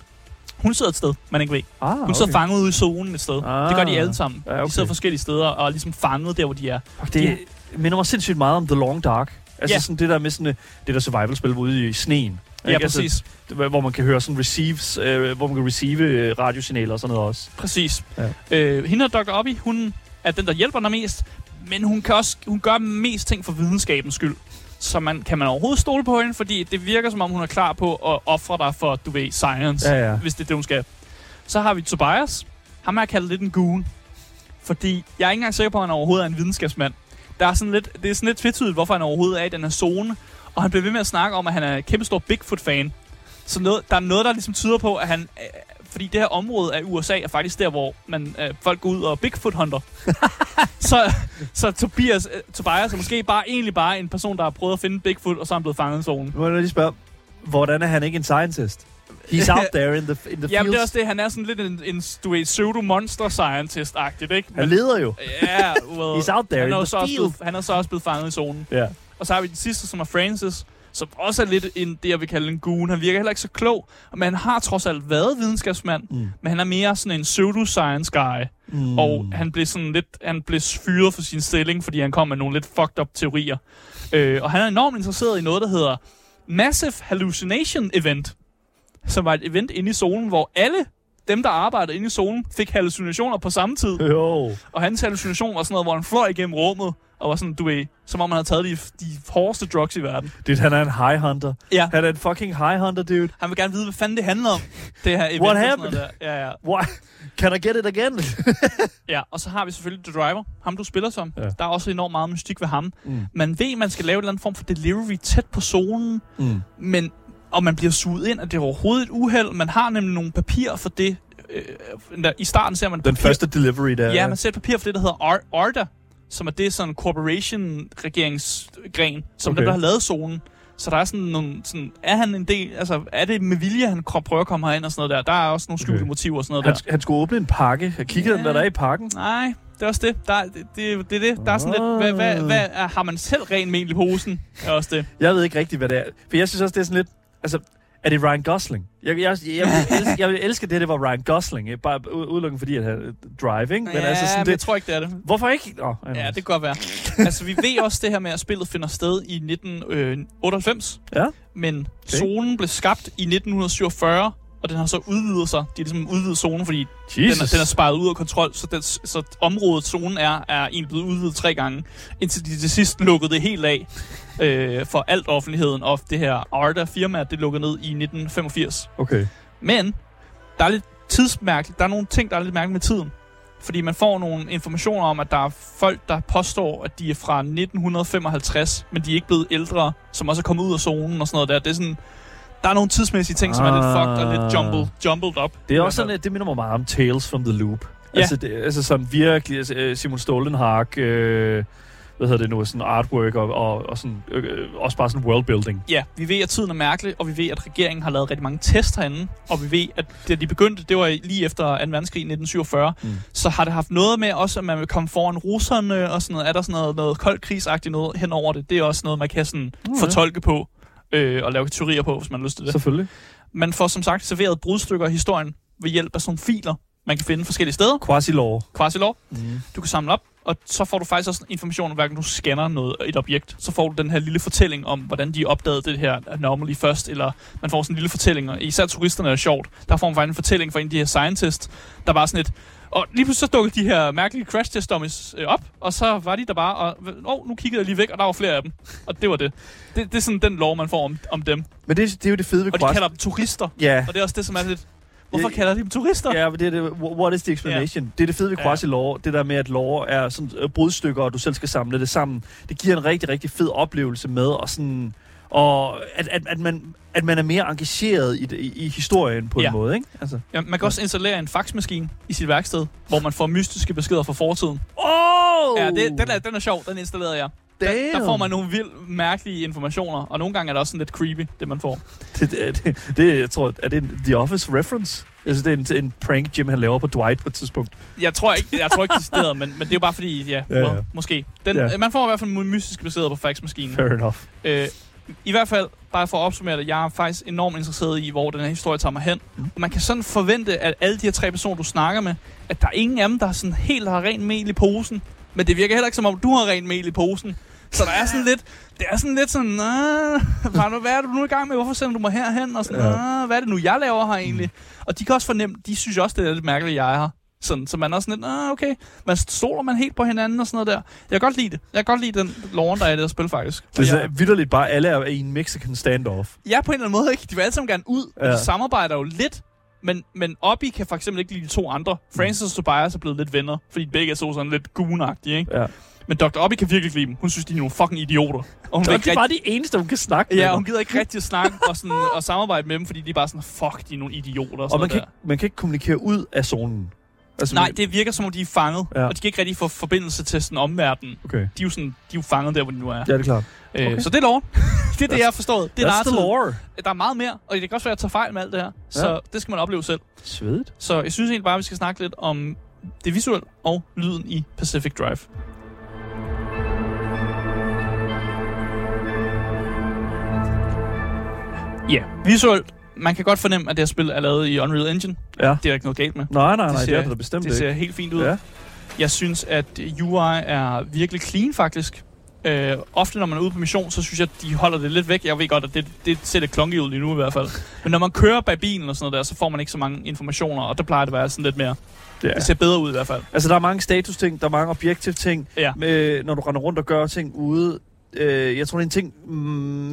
Hun sidder et sted, man ikke ved. Ah, Hun okay. sidder fanget ude i zonen et sted. Ah. Det gør de alle sammen. Ja, okay. De sidder forskellige steder og er ligesom fanget der, hvor de er. Det minder mig sindssygt meget om The Long Dark. Altså Ja. sådan det der med sådan øh, det der survival-spil ude i sneen. Ja, Ikke? Altså, præcis. det- hvor man kan høre sådan receives, øh, hvor man kan receive øh, radiosignaler og sådan noget også. Præcis. Ja. Øh, hende og Dr. Oppie, hun er den, der hjælper dig mest, men hun, kan også, hun gør mest ting for videnskabens skyld. Så man, kan man overhovedet stole på hende, fordi det virker som om, hun er klar på at ofre dig for, du ved, science, Ja, ja. hvis det er det, hun skal. Så har vi Tobias. Ham har jeg kaldt lidt en goon. Fordi jeg er ikke engang sikker på, at han overhovedet er en videnskabsmand. Der er sådan lidt, det er sådan lidt tvetydigt, hvorfor han overhovedet er i den her zone. Og han bliver ved med at snakke om, at han er en kæmpe stor Bigfoot-fan. Så noget, der er noget, der ligesom tyder på, at han... Fordi det her område af USA er faktisk der, hvor man, øh, folk går ud og Bigfoot-hunter. så, så Tobias, øh, Tobias er måske bare egentlig bare en person, der har prøvet at finde Bigfoot, og så er han blevet fanget i zonen. Nu må jeg lige spørge, hvordan er han ikke en scientist? He's out there in the, in the Ja, men fields. det er også det. Han er sådan lidt en, en du ved, pseudo-monster-scientist-agtigt, ikke? Han leder jo. Ja, well, He's out there han in er, the så også field. blevet, han er så også blevet fanget i zonen. Ja. Og så har vi den sidste, som er Francis, som også er lidt en, det, jeg vil kalde en goon. Han virker heller ikke så klog, men han har trods alt været videnskabsmand, Mm. men han er mere sådan en pseudo-science guy. Mm. Og han blev sådan lidt, han blev fyret for sin stilling, fordi han kom med nogle lidt fucked up teorier. Øh, og han er enormt interesseret i noget, der hedder Massive Hallucination Event, som var et event inde i zonen, hvor alle dem, der arbejdede inde i zonen, fik hallucinationer på samme tid. Jo. Og hans hallucination var sådan noget, hvor han fløj igennem rummet, og var sådan, du ved, som om han havde taget de, de hårdeste drugs i verden. Det, han er en high hunter. Ja, Han er en fucking high hunter, dude. han vil gerne vide, hvad fanden det handler om, det her event. What happened? Der. Ja, ja. Why? Can I get it again? ja, og så har vi selvfølgelig The Driver, ham du spiller som. Ja. Der er også enormt meget mystik ved ham. Mm. Man ved, man skal lave en eller anden form for delivery tæt på zonen, Mm. men og man bliver suget ind, at det er overhovedet et uheld. Man har nemlig nogle papirer for det. Øh, der, I starten ser man Den papir, første delivery der. Ja, man ser et papir for det, der hedder Ar- ARDA, som er det sådan corporation-regeringsgren, som Okay. dem, der har lavet zonen. Så der er sådan nogle, sådan, er han en del, altså er det med vilje, han kom- prøver at komme herind og sådan noget der? Der er også nogle skjulte Okay. motiver og sådan noget Han, der. han skulle åbne en pakke. Jeg kiggede Ja. hvad der er i pakken. Nej, det er også det. Der, er- det, det, det er det. Der er sådan lidt, hvad, hvad, hvad er, har man selv ren mel i posen? Er også det. Jeg ved ikke rigtigt, hvad det er. For jeg synes også, det er sådan lidt... Altså, er det Ryan Gosling? Jeg, jeg, jeg, jeg, vil, elske, jeg det, det var Ryan Gosling. Bare udelukkende fordi, at han er driving. Men ja, altså sådan men det, jeg tror ikke, det er det. Hvorfor ikke? Oh, Ja, det kan godt være. altså, vi ved også det her med, at spillet finder sted i 1998. Ja. Men zonen blev skabt i 1947, og den har så udvidet sig. Det er ligesom udvidet zone, fordi den er, den er sparet ud af kontrol, så, den, så området, zonen er, er egentlig blevet udvidet tre gange, indtil de til sidst lukkede det helt af øh, for alt offentligheden, og det her Arda-firma, det lukkede ned i 1985. Okay. Men der er lidt tidsmærkeligt. Der er nogle ting, der er lidt mærkeligt med tiden. Fordi man får nogle informationer om, at der er folk, der påstår, at de er fra 1955, men de er ikke blevet ældre, som også er kommet ud af zonen og sådan noget der. Det er sådan, der er nogle tidsmæssige ting, som er lidt fucked og lidt jumbled, jumbled up. Det er også sådan, at det minder mig meget om Tales from the Loop. Ja. Altså, det, altså sådan virkelig, altså, øh, Simon Stolenhag, øh, hvad hedder det nu, sådan artwork og, og, og sådan, øh, også bare sådan worldbuilding. Ja, vi ved, at tiden er mærkelig, og vi ved, at regeringen har lavet rigtig mange tests herinde, og vi ved, at da de begyndte, det var lige efter 2. verdenskrig i 1947, Mm. så har det haft noget med også, at man vil komme foran russerne, og sådan noget. Er der sådan noget, noget koldt krigsagtigt noget hen over det? Det er også noget, man kan sådan Mm, fortolke på, øh, og lave teorier på, hvis man har lyst til det. Selvfølgelig. Man får som sagt serveret brudstykker af historien ved hjælp af sådan nogle filer, man kan finde forskellige steder. Quasi-law. Quasi-lov. Mm. Du kan samle op, og så får du faktisk også information, hver gang du scanner noget, et objekt. Så får du den her lille fortælling om, hvordan de opdagede det her anomaly først, eller man får sådan en lille fortælling, og især turisterne er sjovt. Der får man faktisk en fortælling fra en af de her scientists, der var sådan et, og lige pludselig så dukkede de her mærkelige crash test dummies øh, op, og så var de der bare, og oh, nu kiggede jeg lige væk, og der var flere af dem. Og det var det. Det, det er sådan den lov, man får om, om dem. Men det, det er jo det fede ved Og de Quasi... kalder dem turister. Ja, Og det er også det, som er lidt... Hvorfor kalder de dem turister? Ja, men det er det, what is the explanation? Ja. Det er det fede ved Ja. quasi-law, det der med, at law er sådan øh, brudstykker, og du selv skal samle det sammen. Det giver en rigtig, rigtig fed oplevelse med, og sådan, og at, at, at, man, at man er mere engageret i, det, i, i historien på Ja. en måde, ikke? Altså. Ja, man kan også installere en faxmaskine i sit værksted, hvor man får mystiske beskeder fra fortiden. Oh! Ja, det, den, er, den er sjov. Den installerede jeg. Der, Damn. der får man nogle vildt mærkelige informationer, og nogle gange er det også sådan lidt creepy, det man får. Det, det, det, det, jeg tror, er det en The Office reference? Jeg synes, det er en, en prank, Jim han laver på Dwight på et tidspunkt. Jeg tror ikke, jeg tror ikke decideret, men, men det er jo bare fordi, ja, Ja, ja, ja. ja. måske. Den, Ja. ja. Man får i hvert fald mystiske beskeder på faxmaskinen. Fair enough. Øh, I hvert fald, bare for at opsummere det, jeg er faktisk enormt interesseret i, hvor den her historie tager mig hen. Mm. Mm. Man kan sådan forvente, at alle de her tre personer, du snakker med, at der er ingen af dem, der sådan helt har rent mel i posen. Men det virker heller ikke som om, du har rent mel i posen. Så der er sådan lidt, det er sådan lidt sådan, "Nå, hvad er du- hvad er du nu i gang med? Hvorfor sender du mig herhen? Og sådan, Ja. ja. hvad er det nu, jeg laver her egentlig? Og de kan også fornemme, de synes også, det er lidt mærkeligt, jeg er her. Sådan, så man er også sådan lidt, Nå, okay, man stoler man helt på hinanden og sådan noget der. Jeg kan godt lide det. Jeg kan godt lide den loven, der er i det her spil, faktisk. Og Det er jeg- vidderligt bare, alle er i en Mexican standoff. Ja, på en eller anden måde, ikke? De vil alle sammen gerne ud, ja. Ja. og de samarbejder jo lidt. Men, men Obi kan for eksempel ikke lide de to andre. Francis og Tobias er blevet lidt venner, fordi begge er så sådan lidt goonagtige, ikke? Ja. Men Dr. Obi kan virkelig lide dem. Hun synes, de er nogle fucking idioter. Og hun, Det er bare de eneste, hun kan snakke ja, med. hun gider ikke rigtig at snakke og, sådan, og samarbejde med dem, fordi de er bare sådan, fuck, de er nogle idioter. Og, og man kan, ikke, man kan ikke kommunikere ud af zonen. Altså. Nej, det virker som om, de er fanget, Ja. ja. og de kan ikke rigtig få forbindelse til sådan omverdenen. Okay. De er jo, sådan, de er jo fanget der, hvor de nu er. Ja, det er klart. Øh, okay. Så det er lov. det er det, jeg har forstået. Det er That's the lore. Der er meget mere, og det kan også være, at jeg tager fejl med alt det her. Så det skal man opleve selv. Svedigt. Så jeg synes egentlig bare, at vi skal snakke lidt om det visuelle og lyden i Pacific Drive. Ja, visuelt. Man kan godt fornemme, at det her spil er lavet i Unreal Engine. Ja. Det er ikke noget galt med. Nej, nej, nej, det, ser- det er det bestemt Det ikke. ser helt fint ud. Ja. Jeg synes, at UI er virkelig clean, faktisk. Øh, ofte, når man er ude på mission, så synes jeg, at de holder det lidt væk. Jeg ved godt, at det, det ser lidt klonky ud lige nu i hvert fald. Men når man kører bag bilen og sådan noget der, så får man ikke så mange informationer, og der plejer det at være sådan lidt mere... Ja. Det ser bedre ud i hvert fald. Altså, der er mange status-ting, der er mange objektiv-ting, Ja. med, når du render rundt og gør ting ude. Øh, jeg tror, det er en ting, mm,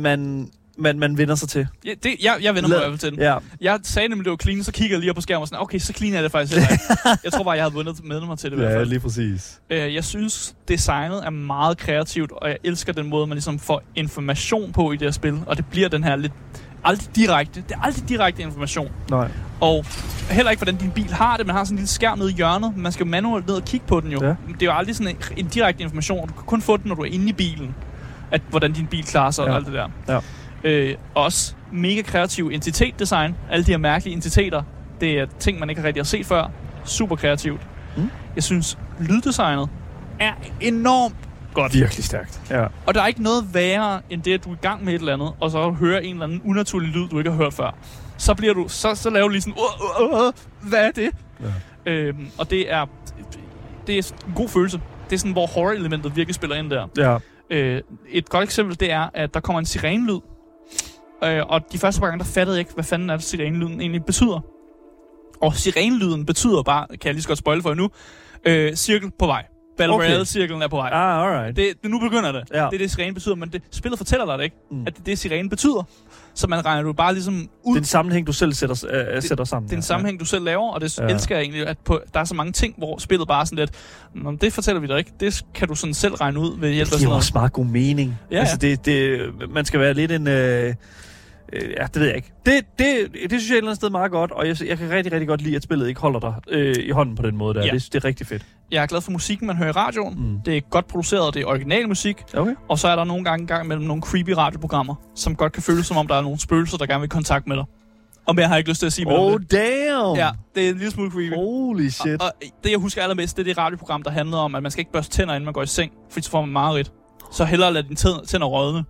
man, man, man vender sig til. Ja, det, jeg, jeg vender mig i hvert fald til den. Ja, Jeg sagde nemlig, det var clean, så kigger jeg lige op på skærmen og sådan, okay, så clean er det faktisk heller ikke. Jeg tror bare, jeg havde vundet med mig til det i hvert ja fald. lige præcis. Øh, jeg synes, designet er meget kreativt, og jeg elsker den måde, man ligesom får information på i det her spil. Og det bliver den her lidt aldrig direkte. Det er aldrig direkte information. Nej. Og heller ikke, hvordan din bil har det. Man har sådan en lille skærm nede i hjørnet. Man skal manuelt ned og kigge på den jo. Ja. Det er jo aldrig sådan en, en direkte information. Du kan kun få den, når du er inde i bilen. At, hvordan din bil klarer sig Ja. og alt det der. Ja. Øh, også mega kreativ entitetdesign. Alle de her mærkelige entiteter. Det er ting, man ikke rigtig har set før. Super kreativt. Mm. Jeg synes, lyddesignet er enormt godt. Virkelig stærkt. Ja. Og der er ikke noget værre, end det, at du er i gang med et eller andet, og så hører en eller anden unaturlig lyd, du ikke har hørt før. Så bliver du, så, så laver du lige sådan, uh, uh, uh, hvad er det? Ja. Øhm, og det er, det er en god følelse. Det er sådan, hvor horror-elementet virkelig spiller ind der. Ja. Øh, et godt eksempel, det er, at der kommer en sirenelyd. Øh, og de første par gange, der fattede jeg ikke, hvad fanden er det, sirenelyden egentlig betyder. Og sirenelyden betyder bare, kan jeg lige så godt spoil for jer nu, øh, cirkel på vej. Battle Okay. Royale-cirklen er på vej. Ah, alright. Det, det, nu begynder det. Ja. Det er det, sirene betyder, men det, spillet fortæller dig det ikke, Mm. at det er det, sirene betyder. Så man regner du bare ligesom ud. Det er en sammenhæng, du selv sætter, øh, sætter sammen. det er en ja. sammenhæng, du selv laver, og det Ja. elsker jeg egentlig, at på, der er så mange ting, hvor spillet bare er sådan lidt, Nå, det fortæller vi dig ikke. Det kan du sådan selv regne ud ved hjælp af Det sådan giver noget. også meget god mening. Ja, altså, det, det, man skal være lidt en... Øh, øh, ja, det ved jeg ikke. Det, det, det synes jeg et eller andet sted meget godt, og jeg, jeg kan rigtig, rigtig godt lide, at spillet ikke holder dig øh, i hånden på den måde der. Ja. Det, det er rigtig fedt. Jeg er glad for musikken, man hører i radioen. Mm. Det er godt produceret, det er original musik. Okay. Og så er der nogle gange en gang mellem nogle creepy radioprogrammer, som godt kan føles som om, der er nogle spøgelser, der gerne vil i kontakt med dig. Og mere har jeg ikke lyst til at sige mere Oh, det. damn! Ja, det er en lille smule creepy. Holy shit. Og, og det, jeg husker allermest, det er det radioprogram, der handlede om, at man skal ikke børste tænder, inden man går i seng, fordi så får man mareridt. Så hellere lade dine tænder, rådne.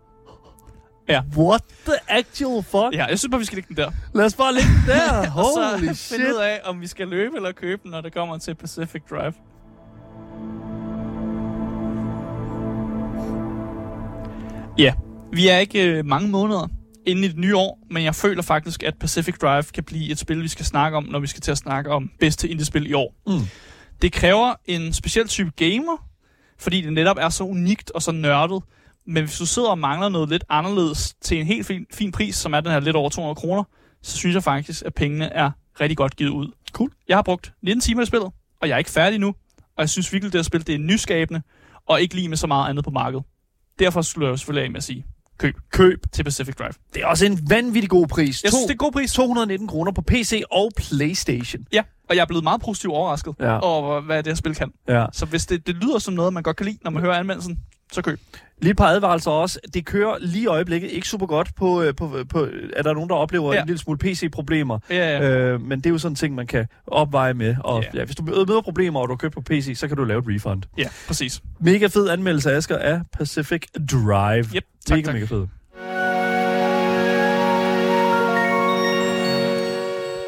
What the actual fuck? Ja, jeg synes bare, vi skal lægge den der. Lad os bare lægge den der. og så Holy finde shit. ud af, om vi skal løbe eller købe den, når det kommer til Pacific Drive. Ja, vi er ikke øh, mange måneder inden i det nye år, men jeg føler faktisk, at Pacific Drive kan blive et spil, vi skal snakke om, når vi skal til at snakke om bedste indie-spil i år. Mm. Det kræver en speciel type gamer, fordi det netop er så unikt og så nørdet. Men hvis du sidder og mangler noget lidt anderledes til en helt fin, fin pris, som er den her lidt over 200 kroner, så synes jeg faktisk, at pengene er rigtig godt givet ud. Cool. Jeg har brugt 19 timer i spillet, og jeg er ikke færdig nu. Og jeg synes virkelig, det her spil det er nyskabende, og ikke lige med så meget andet på markedet. Derfor slutter jeg selvfølgelig af med at sige, køb, Køb. til Pacific Drive. Det er også en vanvittig god pris. Jeg To- synes, det er god pris. 219 kroner på PC og Playstation. Ja, og jeg er blevet meget positivt overrasket Ja. over, hvad det her spil kan. Ja. Så hvis det, det lyder som noget, man godt kan lide, når man hører anmeldelsen, så køb. Lige et par advarelser også. Det kører lige i øjeblikket ikke super godt på, øh, på, på er der nogen, der oplever. Ja. en lille smule PC-problemer. Ja, ja. Øh, men det er jo sådan en ting, man kan opveje med. Og Ja. ja, hvis du møder problemer, og du har købt på PC, så kan du lave et refund. ja præcis. Mega fed anmeldelse, Asger, af Pacific Drive. Yep, tak, mega, tak. mega fed.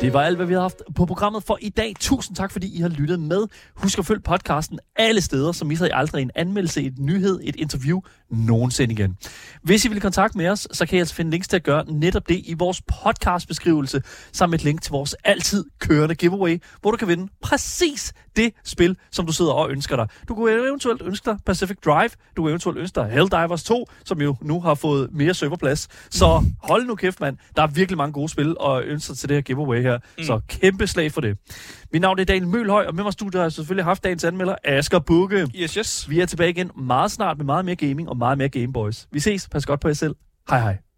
Det var alt, hvad vi har haft på programmet for i dag. Tusind tak, fordi I har lyttet med. Husk at følge podcasten alle steder, så misser I aldrig en anmeldelse, et nyhed, et interview nogensinde igen. Hvis I vil i kontakt med os, så kan I altså finde links til at gøre netop det i vores podcastbeskrivelse, sammen med et link til vores altid kørende giveaway, hvor du kan vinde præcis det spil, som du sidder og ønsker dig. Du kunne eventuelt ønske dig Pacific Drive, du kunne eventuelt ønske dig Helldivers 2, som jo nu har fået mere serverplads. Så hold nu kæft, mand. Der er virkelig mange gode spil og ønsker til det her giveaway her. Mm. Så kæmpe slag for det. Mit navn er Daniel Mølhøj, og med mig studiet har jeg selvfølgelig haft dagens anmelder, Asger Bukke. Yes, yes. Vi er tilbage igen meget snart med meget mere gaming og meget mere Gameboys. Vi ses. Pas godt på jer selv. Hej hej.